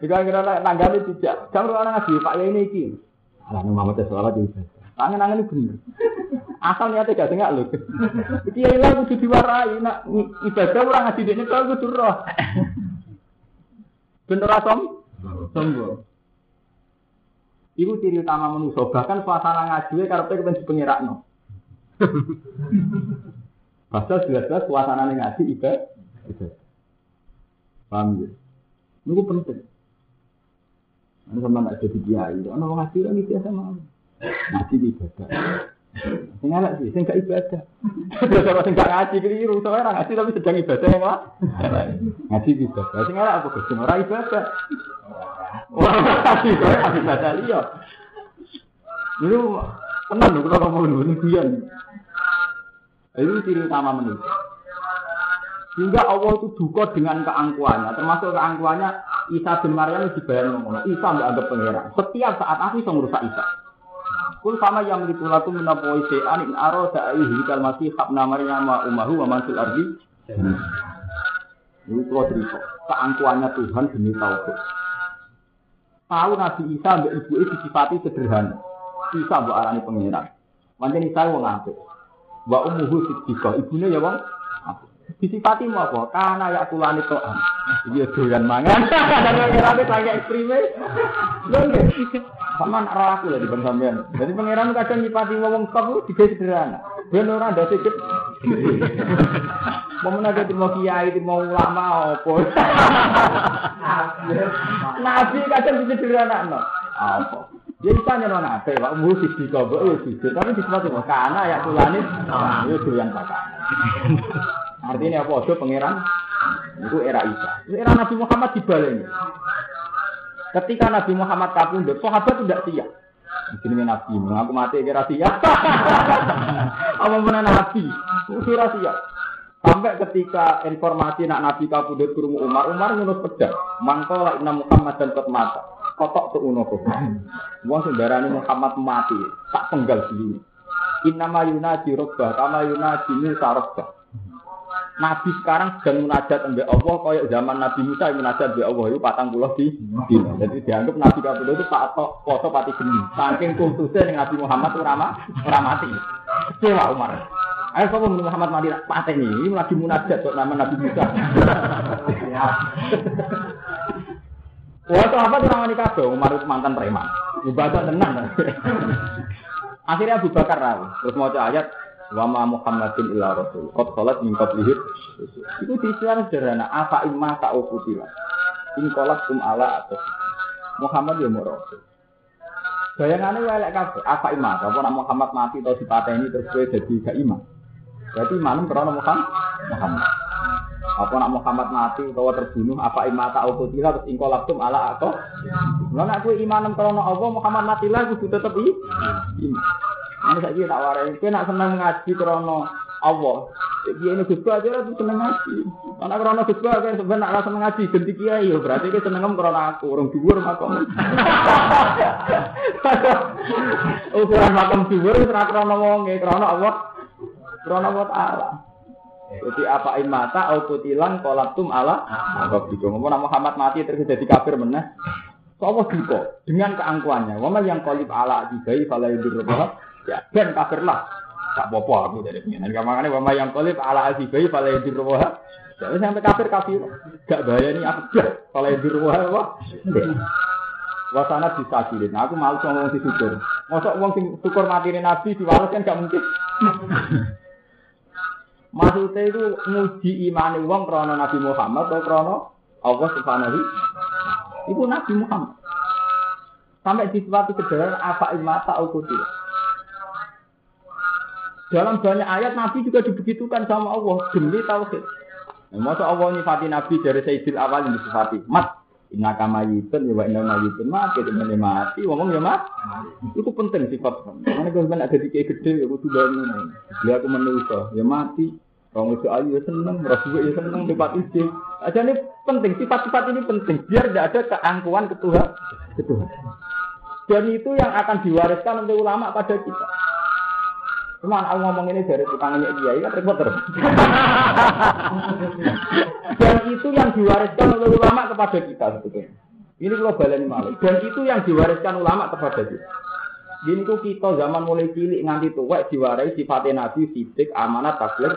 Jika kira tanggali tidak, jangan orang ngaji Pak ya ini iki. Lah Muhammad Shalawat itu. Tangan-tangan ini bener. Asal niatnya gak tengok lho. Iki ya kudu diwarai nak ibadah orang ngaji dene kok kudu roh. Bener asom? Sombong. Iku ciri utama manusia, bahkan suasana ngaji karepe kepen dipengirakno. Padahal jelas-jelas suasana ngaji ibadah. Paham ya? Ini penting. Ini sama tak jadi kiai. Ono wong ngaji kan biasa mau. Ngaji ibadah. Sing elek sih, sing gak ibadah. Terus sing gak ngaji keliru, soalnya ngaji tapi sedang ibadah yang lah. Ngaji ibadah. Sing elek apa Gus? Ora ibadah. Wah, ngaji ngaji ibadah liya. Ini tenang lho kalau ngomong ini guyon. Itu ciri utama manusia. Sehingga Allah itu duka dengan keangkuhannya, termasuk keangkuhannya Isa bin Maryam dibayar ngomong, Isa nggak anggap pangeran. Setiap saat aku bisa merusak Isa. Kul sama yang itu laku menapoi se'an in aro da'i hikal masih habna Maryam wa umahu wa mansul ardi. Ini kalau cerita, keangkuhannya Tuhan demi tauhid. Tahu Nabi Isa mbak ibu itu disifati sederhana. Isa mbak arani pangeran. Mantan Isa wong apik. Wa umuhu siddiqah, ibunya ya wong Disifati mau apa? Karena ya kulani to'an. Iya doyan mangan. Dan pangeran itu kayak nggih. Sama nak roh aku lah di bang sampean. Jadi pangeran kadang nyipati wong kok digawe sederhana. Ben ora ndak sikit. Mau menaga mau kiai, mau ulama apa. Nabi kadang sederhana. Apa? Dia bisa nyono pak musik di kobok ya sih. Tapi di tempat itu karena ya kulani, itu doyan kakak. Artinya apa? Itu pangeran itu era Isa. Itu era Nabi Muhammad dibaleni. Ketika Nabi Muhammad kabundut, sahabat tidak siap. Mungkin Nabi, mengaku mati kira siap. Apa mana Nabi? Kira siap. Sampai ketika informasi nak Nabi kabundut ke Umar, Umar menurut pedang. Mangkola inna Muhammad dan mata. Kotok tuh uno kok. Wong saudarane Muhammad mati, tak penggal sendiri. Inna mayuna robbah, kama yunaji Musa robbah. Nabi sekarang sedang munajat mbek Allah kayak zaman Nabi Musa yang munajat mbek Allah itu patang puluh di dino. Jadi dianggap Nabi kabeh itu pak foto pati geni. Saking kultusnya dengan Nabi Muhammad itu ramah ramati. Kecewa Umar. Ayo kamu Muhammad mati patah ini, ini lagi munajat kok nama Nabi Musa. Wah, apa tuh namanya kabeh Umar itu mantan preman. Ibadah tenang. Akhirnya Abu Bakar rawi, terus mau ayat Wama Muhammadin illa Rasul. Kot sholat min qablihi. Itu diistilah sederhana. Apa imma ta'ukutila. In kolak tum ala atas. Muhammad ya mau Rasul. Bayangannya welek kabeh. Apa imma? Apa nak Muhammad mati atau dipateni terus gue jadi gak iman. Berarti iman karena Muhammad. Muhammad. Apa nak Muhammad mati atau terbunuh apa imma ta'ukutila terus in kolak tum ala. Lah nak gue iman karena Allah Muhammad mati lah gue tetap iman. Ini saya tak warai. Kita nak senang ngaji krono Allah. Dia ini gus aja lah seneng ngaji. Karena krono gus kan sebenarnya nak seneng ngaji ganti kiai ya berarti kita seneng krono aku orang dhuwur makom. Ukuran makom dhuwur ora krono wonge krono Allah. Krono Allah taala. Jadi apa imata au kutilan kolaptum ala Apa gitu ngomong Muhammad mati terus jadi kafir meneh. Allah duka dengan keangkuhannya. Wama yang kolip ala dibai fala yudur Ya, ben kafir lah. Tak apa aku dari. Dan makanya wama yang kolif ala asibai fala yadir roha. Jadi sampai kafir kafir. Gak bahaya nih aku dah. Fala roha apa? Wasana disakilin. Aku malu sama si syukur. Masuk uang sing syukur mati nabi diwales kan gak mungkin. Maksudnya itu muji imani uang krono Nabi Muhammad atau krono Allah Subhanahu Itu Nabi Muhammad. Sampai disebut sederhana apa imata ukuti. Dalam banyak ayat Nabi juga dibegitukan sama Allah demi tauhid. Nah, masa Allah nyifati Nabi dari Sayyidil awal yang disifati. Mat, Inna kama yitun, ya inna mayitun mati, temen mati, ngomong ya mati. Itu penting sifat. Karena kalau ada di kayak gede, ya kudu bangun. Dia aku menusa, ya mati. Kalau itu ayu ya seneng, rasul ya seneng, debat ide. Aja ini penting, sifat-sifat ini penting. Biar tidak ada keangkuhan ketuhan. ketuhan. Dan itu yang akan diwariskan oleh ulama pada kita. Cuma aku ngomong ini dari tukangnya dia, kan repot terus. Dan itu yang diwariskan oleh ulama kepada kita sebetulnya. Ini kalau baleni malah. Dan itu yang diwariskan ulama kepada kita. Gini ku kita zaman mulai cilik nganti tua diwarai sifat nabi, sidik, amanat, taklir,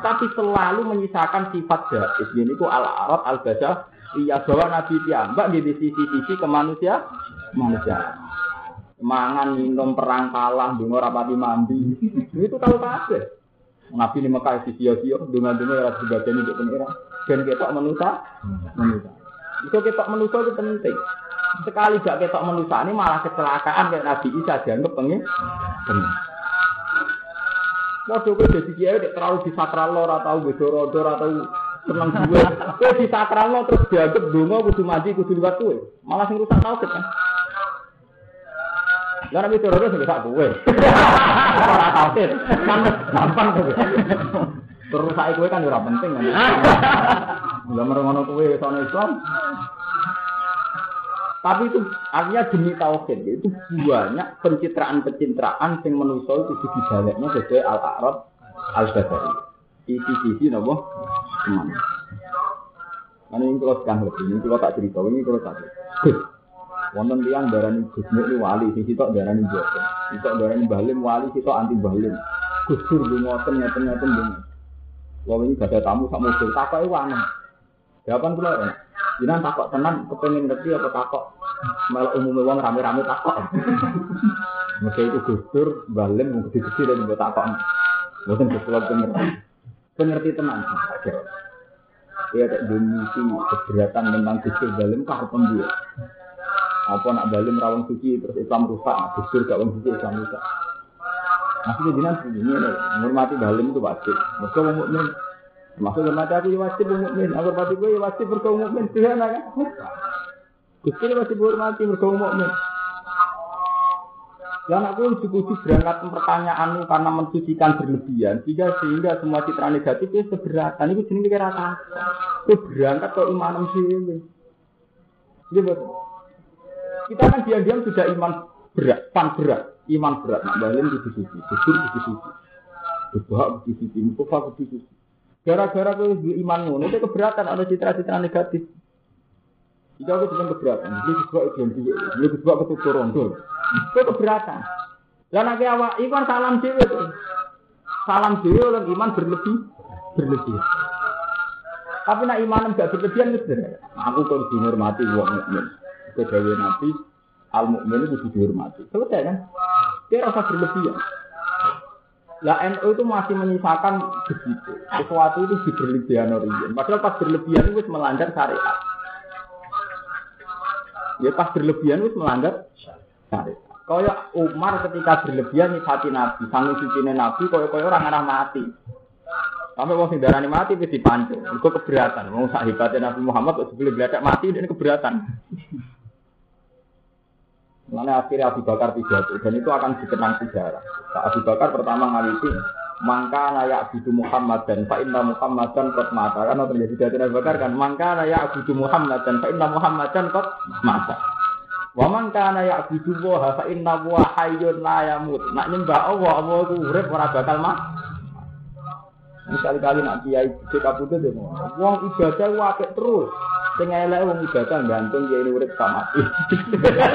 tapi selalu menyisakan sifat jahis. Gini ku al arab al basyah, iya bahwa nabi piyambak di sisi-sisi ke manusia, manusia mangan minum perang kalah dungo rapati mandi itu tahu kabeh Nabi ini Mekah si sia-sia dengan-dengan ya sebagainya untuk pengira dan ketok menusa menusa itu ketok menusa itu penting sekali gak ketok menusa ini malah kecelakaan kayak Nabi Isa dianggap pengen pengen Waduh, gue jadi kiai terlalu disakral lo, atau bedor-dor, atau seneng gue. Gue disakral terus dianggap dungo, kudu mandi, kudu liwat. Malah sing rusak tau kan. Lah nek terus wis sak kowe. Ora tafsir. Kan gampang tuh. Terus saiki kowe kan ora penting kan. Lah merengono kowe sono Islam. Tapi itu artinya demi tauhid itu banyak pencitraan-pencitraan yang menuso itu di dibaleknya sesuai al-Arab al-Basari. Isi-isi nopo teman. Karena ini kalau sekarang lebih, ini kalau tak cerita, ini kalau tak cerita. Wonten tiang darani Gus ini wali, sing sitok darani Boten. Sitok darani Balim wali, sitok anti Balim. Gus Dur ngoten ngoten ngoten ngoten. Wong ini gak ada tamu sak mobil, takoke wangen. Jawaban kula ya. Jinan takok tenan kepengen ngerti apa takok malah umumnya wong rame-rame takok. Mesti itu Gus Dur, Balim mung gede-gede dan buat takok. Boten Gus Dur pengerti. Pengerti tenan. Dia tak demisi keberatan tentang Gus Dur Balim kah pembuat apa nak balim rawang suci terus Islam rusak, gusur gak wong suci Islam rusak. Maksudnya jinan ini menghormati balim itu wajib. Mereka wong mukmin. Maksud hormati aku ya wajib wong mukmin. Aku hormati gue ya wajib mereka wong mukmin. Tuhan kan. Gusur wajib hormati mereka wong mukmin. Yang aku uji-uji berangkat pertanyaan karena mensucikan berlebihan sehingga sehingga semua citra negatif itu seberatan itu jenis kira kata itu berangkat ke iman sih betul. Kita kan diam-diam sudah iman berat, pan berat, iman berat. Nak balin di sisi, jujur di sisi, berdoa di sisi, mukofa di sisi. Gara-gara kau iman ngono itu keberatan ada citra-citra negatif. Jika aku cuma keberatan, sebab itu yang dua, ini sebab ketutur rondo. Itu keberatan. Dan nanti awak iman salam dewi itu, salam dewi oleh iman berlebih, berlebih. Tapi nak iman enggak berlebihan itu Aku kau dihormati wong mukmin kedawe Nabi al mukmin itu dihormati. Selesai kan? Dia rasa berlebihan. Lah NU itu masih menyisakan begitu. Sesuatu itu di berlebihan orang Padahal pas berlebihan itu melanggar syariat. Ya pas berlebihan itu melanggar syariat. Kaya Umar ketika berlebihan hati Nabi, sangu suci Nabi, kaya kaya orang arah mati. Sampai wong sing mati wis dipancung. Iku keberatan. Wong sak hebatnya Nabi Muhammad sebelum beladak mati ini keberatan. Mana akhirnya Abu Bakar pidato dan itu akan dikenang sejarah. Saat Abu Bakar pertama ngalisi mangka nayak Abu Muhammad dan Pak Inna Muhammad dan kot mata karena terjadi dari Abu Bakar kan mangka nayak Abu Muhammad dan Pak Inna Muhammad dan kot mata. Wa man kana ya'budu wa fa inna wa hayyun la yamut. Nak nyembah Allah, Allah ku urip ora bakal mati. Sekali-kali nak kiai cek kabudut ya. Wong ibadah wae terus. Sing elek wong ibadah gantung ya ini urip sama mati.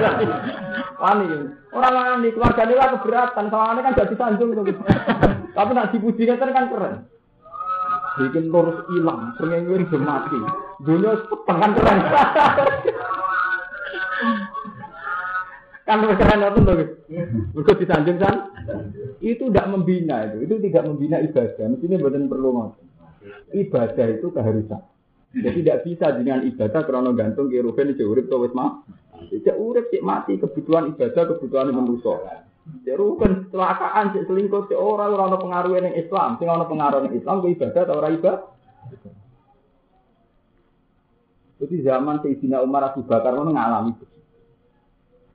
Wani. Ora wani keluargane lah keberatan, soalnya kan gak disanjung to. Tapi nak dipuji kan kan keren. Bikin lurus hilang, sering udah mati. Dunia setengah keren. kan keren itu tuh. Mergo disanjung kan. Itu tidak membina itu. Itu tidak membina ibadah. Mestinya badan perlu ngotot. Ibadah itu keharusan. Jadi tidak bisa dengan ibadah karena gantung ke rugen cek urip to wis mah. Cek urip cek mati kebutuhan ibadah kebutuhan manusia. Cek rugen kecelakaan cek selingkuh cek ora ora ono pengaruh ning Islam. Sing ono pengaruh ning Islam ku ibadah atau ora ibadah. Jadi zaman Sayyidina Umar Abu Bakar itu mengalami itu.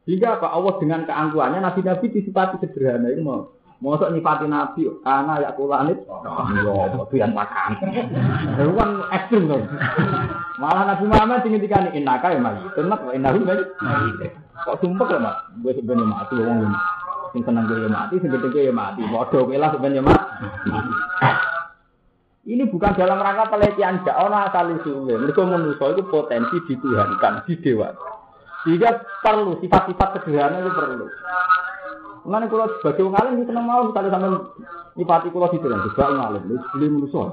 Sehingga apa? Allah dengan keangkuhannya Nabi-Nabi disifati sederhana itu mau Mosok nyifati Nabi, karena ya kulanit, ya itu yang makan. Itu kan ekstrim tuh. Malah Nabi Muhammad tinggi tiga nih, inaka ya mati. Tenang, inahu mati. Kok sumpah ya mak? Gue sebenarnya mati, wong ini. Sing seneng gue mati, sing gede ya mati. Bodoh gue lah sebenarnya mati. Ini bukan dalam rangka pelecehan gak ono asal usulnya. Mereka manusia itu potensi dituhankan, dewa. Sehingga perlu sifat-sifat sederhana itu perlu. Mengenai kalau sebagai orang alim, seneng mau misalnya sampai nyipati kalau gitu kan, juga ngalim, beli manusia.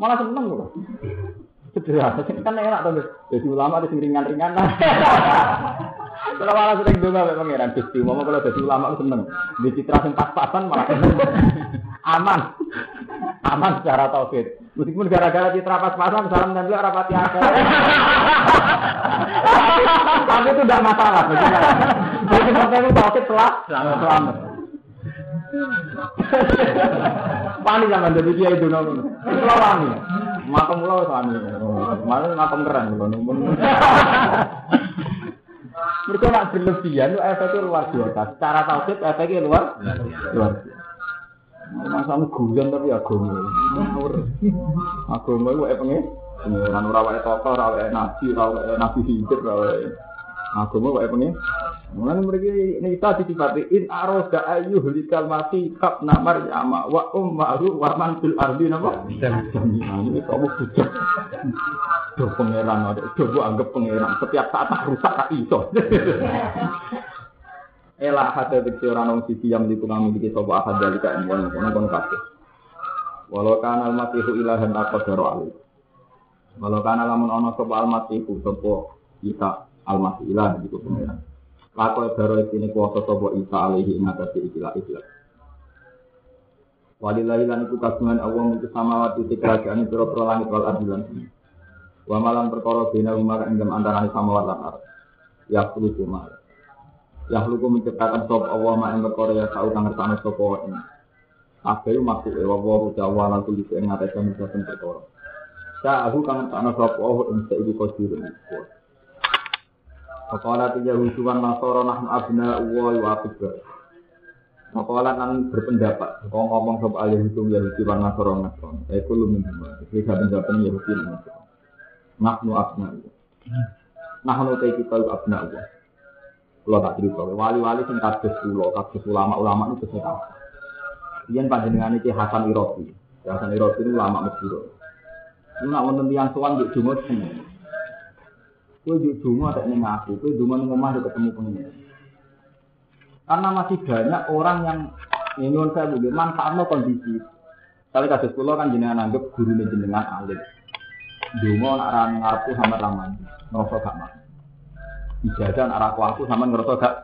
Malah seneng kok. Sederhana, kan enak tuh. Jadi ulama ada ringan-ringan. Kalau malah sering juga sampai pangeran Gusti, mau kalau jadi ulama seneng. Di citra yang pas-pasan malah. Aman, aman secara tauhid. Meskipun gara-gara citra pas-pasan, salam dan juga rapati akhir. Tapi itu tidak masalah. Jadi penting itu tauhid telah selamat. Pani zaman jadi dia itu nongol. Kalau wani, makam suami. Mana makam keren pulau nongol. Mereka nak berlebihan, efeknya luar biasa. Secara tauhid efeknya luar luar biasa. Guyon tapi agama. Agama itu nih? Pengiran ora wae tokoh, ora wae nabi, ora wae nabi hidup, ora wae agama wae pengen. Mulane mriki nisa disifati in aroda ayu likal mati kap namar yama wa ummaru wa man fil ardi napa? Ini kamu bujak. Do pangeran ada, coba anggap pangeran. Setiap saat tak rusak tak iso. Ela hata diksi orang sisi yang dikurang memiliki sopa ahad dari kain kono kono kabeh. Walau kana al-masihu ilahan aqdaro alih. Walau kana lamun ono sopa al-masihu sopa Isa al-masih ilah itu pengiran. Lakoi baro ini kuasa sopa Isa alaihi ingatasi ikilah ikilah. Walillahi lan iku kagungan Allah mung samawati kerajaan pira-pira langit wal ardi lan Wa malam perkara bina umar ing antarané samawat lan ardh. Ya kudu cuma Yahluku menciptakan sop Allah ma yang perkara ya tau kang ngersane sapa ing. Kabeh maksud e wa Jawa lan kudu ing ngatesi saben perkara. Sa aku kang ngersane sapa Allah ing saiki kodir. Faqala tiga husuwan nasara nahnu abna wa wa akbar. Makalah kan berpendapat, kau ngomong soal ahli hukum Yahudi wa Nasara Nasara. Saya kulo minum, jadi saben-saben Yahudi wa Nasara. Nahnu abna Nahnu tei kita abna Allah. Kulo tak cerita, wali-wali sing kados kulo, kados ulama-ulama itu kesehatan. Iyan panjenengan iki Hasan Irobi. Hasan Irobi itu ulama Mesir. Lu nak wonten tiyang di seneng. Kowe di Jumat tak ning aku, kowe Jumat ning omah ketemu pengen. Karena masih banyak orang yang ingin saya bagi manfaatnya kondisi. Kali kasus pulau kan jenengan anggap guru jenengan alim. Dungo nak rani ngarepku sama raman, ngerasa gak mah. Ijadah nak raku aku sama ngerasa gak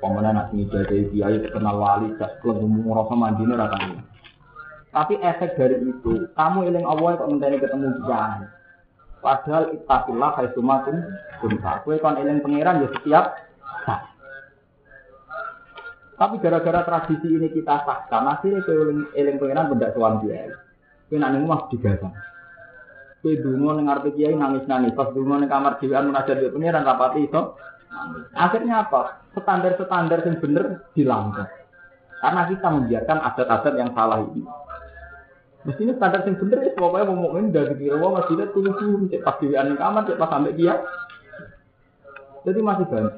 Pemenang nak jadi kiai terkenal wali, gak klub ngerasa mandine rasanya. Tapi efek dari itu, kamu eling Allah kok ngenteni ketemu dia. Padahal ittaqillah haitsumatum kunta. Kowe kon eling pangeran ya setiap saat. Tapi gara-gara tradisi ini kita sahkan, akhirnya kowe eling eling pangeran benda sowan dia. Kowe nak ning omah digagang. Kowe donga ning arep kiai nangis-nangis, pas donga ning kamar dhewean munajat di pangeran rapati iso. Akhirnya apa? Standar-standar yang bener dilanggar. Karena kita membiarkan adat-adat yang salah ini. Mestinya standar yang bener ya pokoknya mau ngomongin dari kira wah masih lihat tunggu tunggu cek pas diwian kamar cek pas sampai dia. Jadi masih banyak.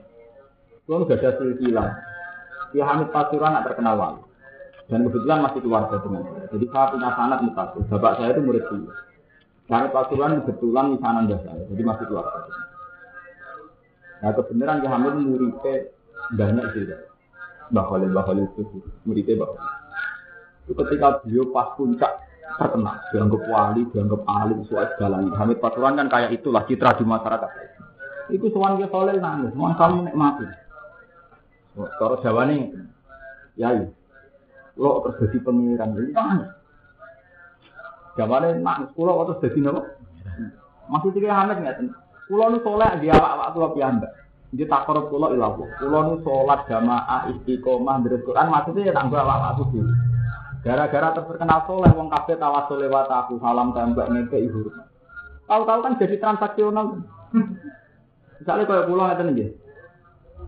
Kalau nggak ada silsilah, ya Hamid Pasuruan tak terkenal wali. Dan kebetulan masih keluarga dengan saya. Jadi saya punya sanat mutasi. Bapak saya itu murid dia. Hamid Pasuruan kebetulan misanan saya. Jadi masih keluarga. Nah kebenaran ya Hamid muridnya banyak sih. Mbah Khalil, Mbah Khalil itu muridnya Mbah Itu ketika beliau pas puncak terkenal, dianggap wali, dianggap alim, soal segalanya. Hamid Pasuruan kan kayak itulah citra di masyarakat. Itu soal dia soleh nangis, mau kamu nikmati. Kalau Jawa nih, ya lo terus jadi pengiran, jadi nangis. Jawa nih nangis, pulau terus jadi nopo. Masih tiga Hamid nggak tuh? Pulau nih soleh dia awak-awak pulau piambak. Dia tak korup pulau ilawo. Pulau nih sholat jamaah istiqomah dari Quran maksudnya ya tanggung awak aku sih. Gara-gara terkenal soleh, wong kafe tawasul lewat aku, salam tembak ngeke ibu. Tahu-tahu kan jadi transaksional. Misalnya kalau pulau ngeten nggih.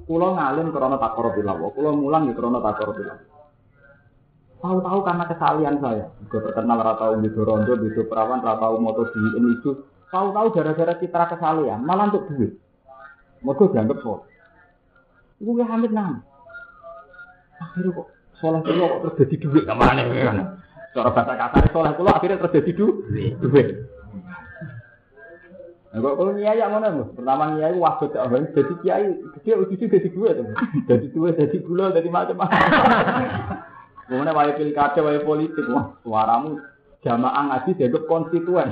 Pulau ngalim karena takor bilawo, pulau mulang ya karena takor bilawo. Tahu-tahu karena kesalian saya, juga terkenal ratau di rondo, di perawan, ratau motor di ini itu. Tahu-tahu gara-gara citra kesalian, malah untuk duit. Mereka dianggap sol. Ibu ya hamid nang. Akhirnya kok soleh kulo kok terus jadi duit ke mana kan? Cara bahasa kasar soleh kulo akhirnya terus jadi duit. Duit. Nah, kalau nyai yang mana mus? Pertama nyai waktu tak orang jadi kiai, dia uji jadi gue tuh, jadi gue jadi gula, jadi macam-macam. Kemudian wajib pilkada, wajib politik, wah suaramu jamaah ngaji dianggap konstituen.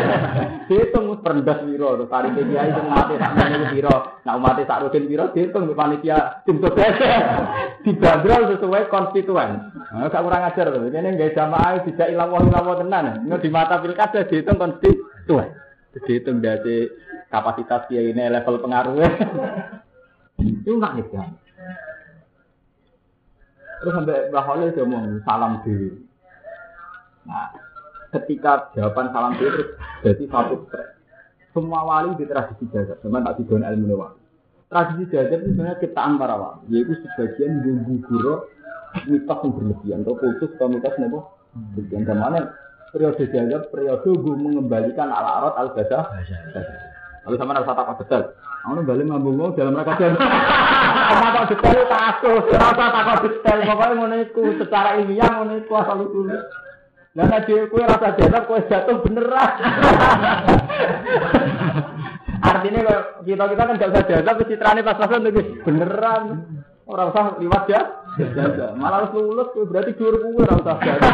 Dihitung perendah wiro, terus tari kiai itu mati tak menjadi wiro, nah umatnya tak rutin wiro, dihitung di panitia tim sukses. Dibanderol sesuai konstituen. Nah, gak kurang ajar tuh. Ini nggak jamaah tidak ilawah ilawah tenan. Ini di mata pilkada dihitung konstituen. Dihitung dari kapasitas kiai ini level pengaruhnya. Itu nggak nih kan. Terus sampai Khalil dia ngomong salam di. Nah, ketika jawaban salam di terus jadi satu stres. Semua wali di tradisi jagat, sama tak tidon ilmu wali. Tradisi jagat itu sebenarnya ciptaan para wali, yaitu sebagian bumbu guru mitos yang berlebihan, atau khusus atau mitos nopo. Berlebihan mana periode jagat, periode gue mengembalikan ala arot al basa. Lalu sama rasa takut betul. Aku balik ngambung dalam rangka. Apa kok detail takut, rasa takut detail, pokoknya ngono iku secara ilmiah iku asal usul. Lah nek dhewe kowe rasa jatuh kowe jatuh beneran. Artinya kalau kita kita kan gak usah tapi citrane pas-pasan tuh beneran. Orang usah liwat ya. Malah harus lulus, kowe berarti juru kowe ora usah jatuh.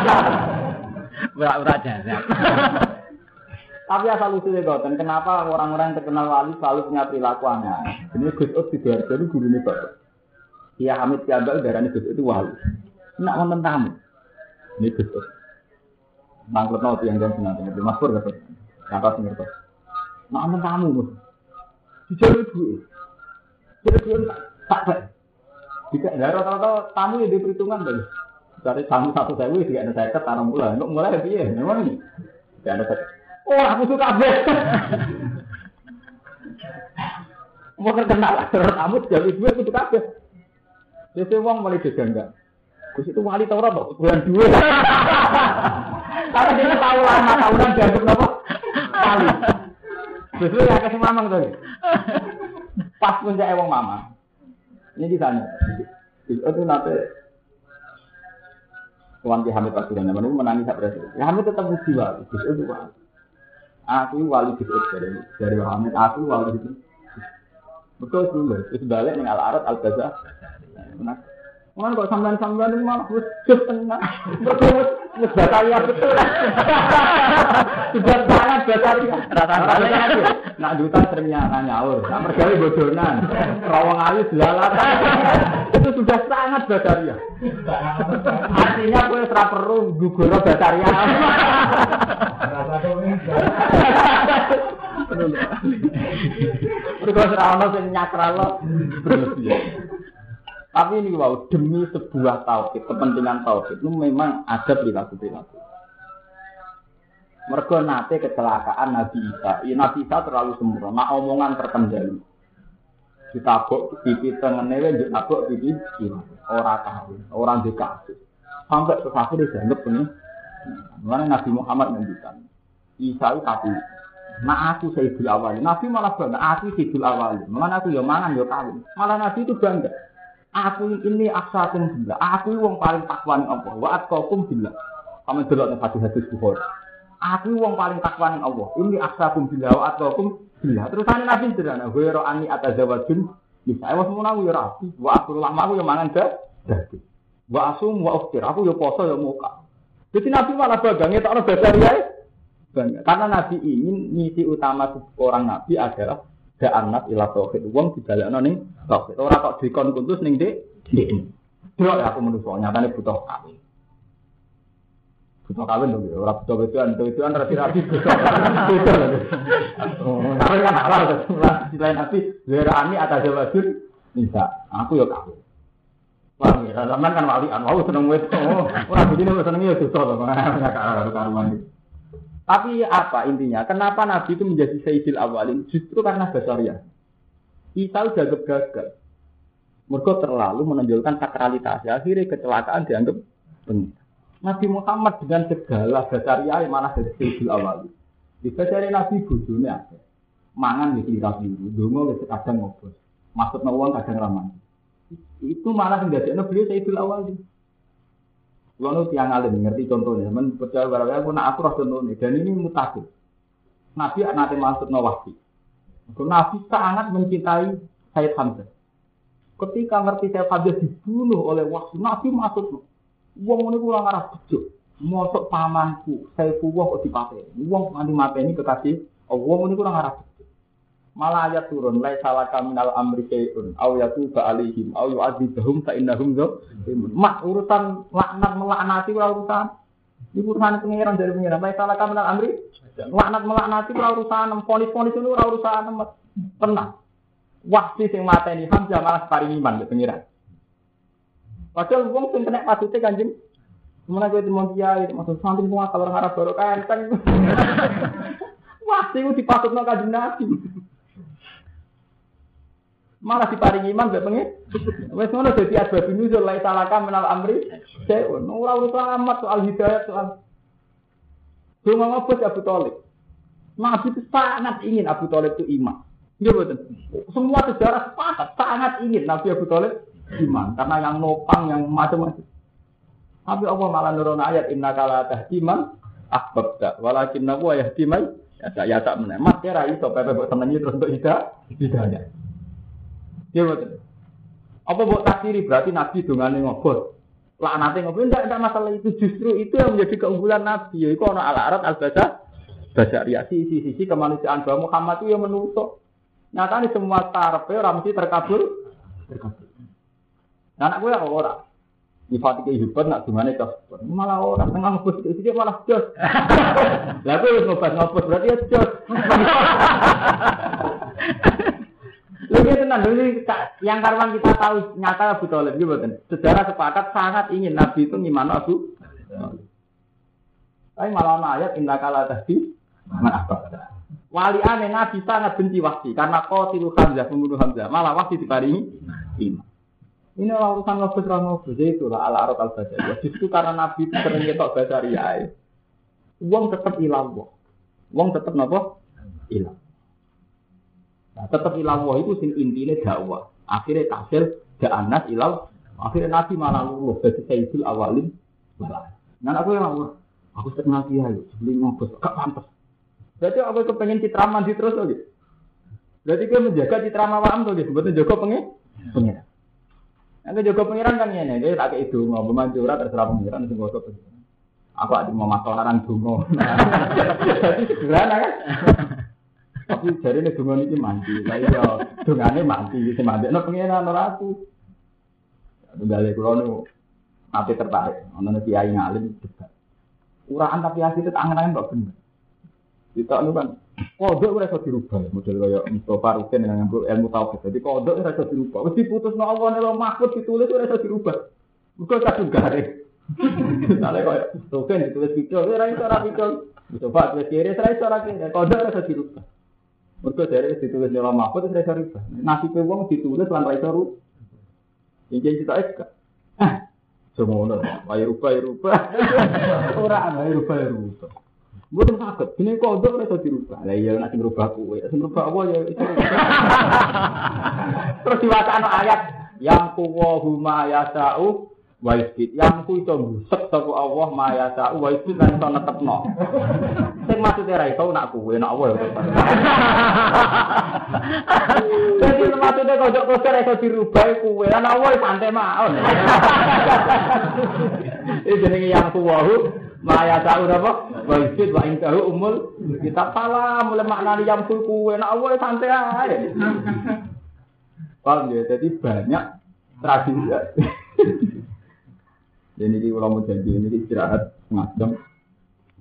Ora-ora jasa. Tapi asal usulnya goten, kenapa orang-orang yang terkenal wali selalu punya perilaku aneh? Ini Gus Ud di Sidoarjo itu gurunya bapak. Kia Hamid Kiambak darahnya Gus Ud itu wali. Nak wonten tamu. Ini Gus Ud. Nangkut nol yang jangan senang dengan Mas Pur dapat. Kata sing ngertos. Nak wonten tamu mus. Dijaluk duit. Jadi duit tak tak. Jika ya rata-rata tamu ya diperhitungan tuh. Dari tamu satu sewu tidak ada seket tanam bulan. Untuk mulai piye? Memang ini. Tidak ada seket. Oh, aku suka kabeh. Mau terkenal terus kamu jadi gue kudu kabeh. Jadi uang mulai enggak. Gus itu wali tau ora kok bulan dua. Karena dia tahu lama tahunan dianggap apa? Wali. Gus ya kasih mamang tuh. Pas puncak ewang mama. Ini ditanya. Itu nanti Tuan Ki Hamid Pasuruan, namanya menangis sak presiden. Ya Hamid tetap mesti wali, Gus itu wali. Aku wali Gus dari dari Hamid, aku wali itu. Betul dulu, itu balik dengan al-arat al-baza. Benar. Mana kok sampean-sampean itu malah wis tengah. Berkuat wis batalia betul. Sudah sangat batalia. Rata-rata Nak duta seringnya nyaur, nak mergawe bodonan, rawang alis lalatan. Itu sudah sangat batalia. Artinya kowe ora perlu gugur batalia. Mergo ora ono sing nyakralo berlebihan. Tapi ini wow, demi sebuah tauhid, kepentingan tauhid itu memang ada perilaku-perilaku. Mergo nate kecelakaan Nabi Isa. Ya, Nabi Isa terlalu sempurna, omongan terkendali. Ditabuk pipi tengene wae ditabuk pipi kiri. Ora tahu, orang dikasih. Sampai sesuatu dianggap ini. Mana Nabi Muhammad ngendikan. Isa itu kafir. Nah aku Sayyidul Awal. Nabi malah bangga, aku Sayyidul Awal. Mana aku ya mangan ya kawin. Malah Nabi itu bangga. Aku ini aksakum bila. Aku wong paling takwa ning Allah. Wa atqakum bila. Kamu delok ning hadis-hadis Bukhari. Aku wong paling takwa ning Allah. Ini aksakum bila wa atqakum bila. Terus ana Nabi sederhana, "Wa ani atazawajun." Bisa wong aku ya rapi. Wa aku lama aku ya mangan dadi. Wa asum wa uftir. Aku ya poso ya muka. Jadi Nabi malah bangga tak ono basaria. Bangga. Karena Nabi ingin misi utama seorang Nabi adalah da'anat ila tauhid. Wong dibalekno ning tauhid. Ora kok dikon kuntus ning dik dik. Delok ya aku menungso nyatane butuh kawin. Butuh kawin lho, ora butuh wedoan, butuh wedoan ra dirapi butuh. Oh, tapi kan halal to. Di lain hati, ani atas wajib bisa. Aku ya kawin. Wah, ya, zaman kan wali an, wow seneng wet. Oh, ora begini seneng ya susah to. Karuan. Tapi apa intinya? Kenapa Nabi itu menjadi Sayyidil Awalin? Justru karena basariah. Isa udah gagal. Mereka terlalu menonjolkan sakralitas. Akhirnya kecelakaan dianggap benar. Nabi Muhammad dengan segala basariah malah jadi Sayyidil Awalin. Di basariah Nabi bujurnya ada. Mangan di kira dungo di kadang ngobrol. Maksud nawang kadang ramah. Itu malah menjadi beliau Sayyidil Awalin. Kalau tiang alim ngerti contohnya, men percaya barang aku nak aku contohnya, dan ini mutakhir. Nabi nanti masuk nawasi. Nabi sangat mencintai Sayyid Hamzah. Ketika ngerti Sayyid Hamzah dibunuh oleh waktu Nabi masuk. Wong ini kurang arah bejo. Mosok pamanku, Saifullah kok dipakai. Wong nanti mati ini kekasih. Wong ini kurang arah bejo. Malah ayat turun, lai salah kaminal amri syai'un, au yatu ba'alihim, au yu'adzibahum fa'innahum zalimun. Mak urusan laknat melaknati ora urusan. Ini urusan pengiran dari pengiran. Lai salah kaminal amri, laknat melaknati ora urusan, fonis-fonis itu ora urusan. Tenang. Waktu sing mateni Hamzah malah paring iman ke pengiran. Padahal wong sing kena pasute Kanjeng Mana gue mau kiai, maksud santri semua kalau Arab baru kan kan. Wah, itu dipasutno kanjeng Nabi malah diparingi iman gak pengen. Wes ngono dadi asbab nuzul lai salaka menal amri. Seun ora urusan amat soal hidayah soal. Cuma ngapa Abu Thalib. Nabi itu sangat ingin Abu Thalib itu iman. Iya betul. Semua sejarah sepakat sangat ingin Nabi Abu Thalib iman karena yang nopang yang macam-macam. Tapi Allah malah nurun ayat inna kala tahdiman ahbabta walakin nabu yahdi man ya saya tak menemat ya rai so pepe buat senengi terus untuk hidayah hidayah. Ya betul. Apa buat takdiri berarti Nabi dongane ngobot. nanti ngobot enggak enggak masalah itu justru itu yang menjadi keunggulan Nabi yaitu ana al arat al baca baca riasi sisi-sisi kemanusiaan bahwa Muhammad itu yang menusuk. Nyata ini semua tarpe orang mesti terkabul. Terkabul. Nah, anak gue ya orang. Nifati kehidupan nak gimana cos. Malah orang tengah ngobot itu dia malah jos. Lah gue ngobot ngobot berarti ya jos. Lebih tenang dulu yang karuan kita tahu nyata Abu Talib gitu kan. Sejarah sepakat sangat ingin Nabi itu gimana Abu. Tapi malah ayat indah kala tadi mana? Wali aneh Nabi sangat benci wahsi karena kau tilu Hamzah pembunuh Hamzah malah wahsi diparingi. Ini urusan ngobus orang ngobus jadi itulah ala arok al ya. Justru karena Nabi itu sering ngetok baca riai. Uang tetap hilang, uang tetap nopo hilang. Nah, tetap ilallah itu sing intinya dakwah. Akhirnya tasil anas ilal. Akhirnya Nabi malah luluh dari Sayyidul Awalin. Nah aku yang Allah. Aku setengah dia yuk. Beli ngobos. Gak pantas. Berarti aku kepengen citra mandi terus lagi. Berarti gue menjaga citra mawam tuh gitu. Sebetulnya jaga pengen. Pengen. Yang jaga pengiran kan ini, dia tak itu ngomong manjura terserah pengiran sing gosok. Aku ada mau masuk orang dungo. Jadi sederhana kan. Tapi jari ini dungan ini mandi. Lah iya, dungane mandi. Si mandi, no pengiran ora aku. Tunggal kulo nu nanti tertarik. Ono kiai ngalim debat. Uraan tapi asli itu angen-angen kok bener. Kita nu kan kodok ora iso dirubah. Model kaya Mustafa Rukin dengan ilmu tauhid. Jadi kodok ora iso dirubah. Wis diputusno Allah nek mahfud ditulis ora iso dirubah. Muga kadung gare. Misalnya kaya Rukin ditulis video ora iso ora video. Mustafa tulis kiri ora iso ora kiri. Kodok ora iso dirubah. Mereka dari ditulis di dalam mahfud itu rasa riba. Nasi wong ditulis lan rasa ru. Ini kita es Ah, semua ono. Ayo rupa, ayo rupa. Orang ayo rupa, ayo rupa. Bukan sakit. Ini kodok rasa dirubah. Lah iya nanti merubah kue. Nanti merubah apa ya. Terus diwacana ayat yang kuwahu ma yasau wa yang ku iso Allah ma yasau wa isbit lan iso netepno. Sing maksude ra iso nak kuwe nak apa ya. Jadi maksude kok kok ora iso dirubah kuwe lan apa santai mawon. Iki jenenge yang kuwahu Maya tahu apa? Wajib wa intahu umul kita pala mulai maknani yang kue nak awal santai aja. Paham ya? Jadi banyak tradisi. Jadi ini ulama janji ini istirahat ngajam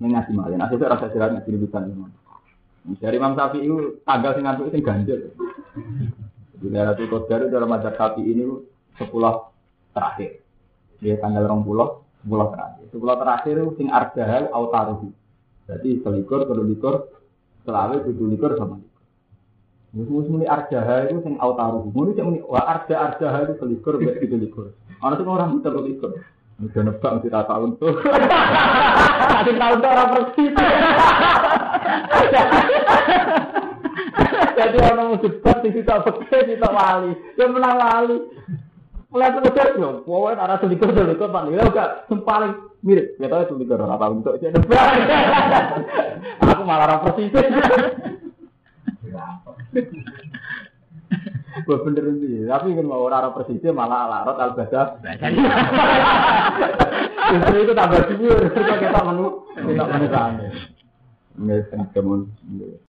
ngaji malin. Itu rasa istirahat ngaji rebutan. Dari Imam Syafi'i itu tanggal sing ngantuk itu ganjil. Di daerah itu Qadar dalam mazhab Syafi'i ini sepuluh terakhir. Dia tanggal orang pulau, sepuluh terakhir. Sepuluh terakhir itu sing ardahal autaruhu. Jadi selikur, kudu likur, selawe kudu likur sama likur. Wis muni arjaha itu sing autaru. Muni cek muni wa arja arjaha itu selikur mbek kudu likur. Ana sing orang kudu likur. Udah nebak mesti tak tuh. Ada tahu tuh orang persis. Jadi orang mau debat di kita peke, kita wali, dia menang wali. Mulai terus yo, pokoknya arah selikur selikur pak Nila gak paling mirip. Ya tahu selikur orang tahu untuk dia debat. Aku malah orang persis. Gue bener sih, tapi kan mau orang persisnya malah alarot al. Justru itu tambah subur, kita menu, kita menu sana. Nggak, kemun.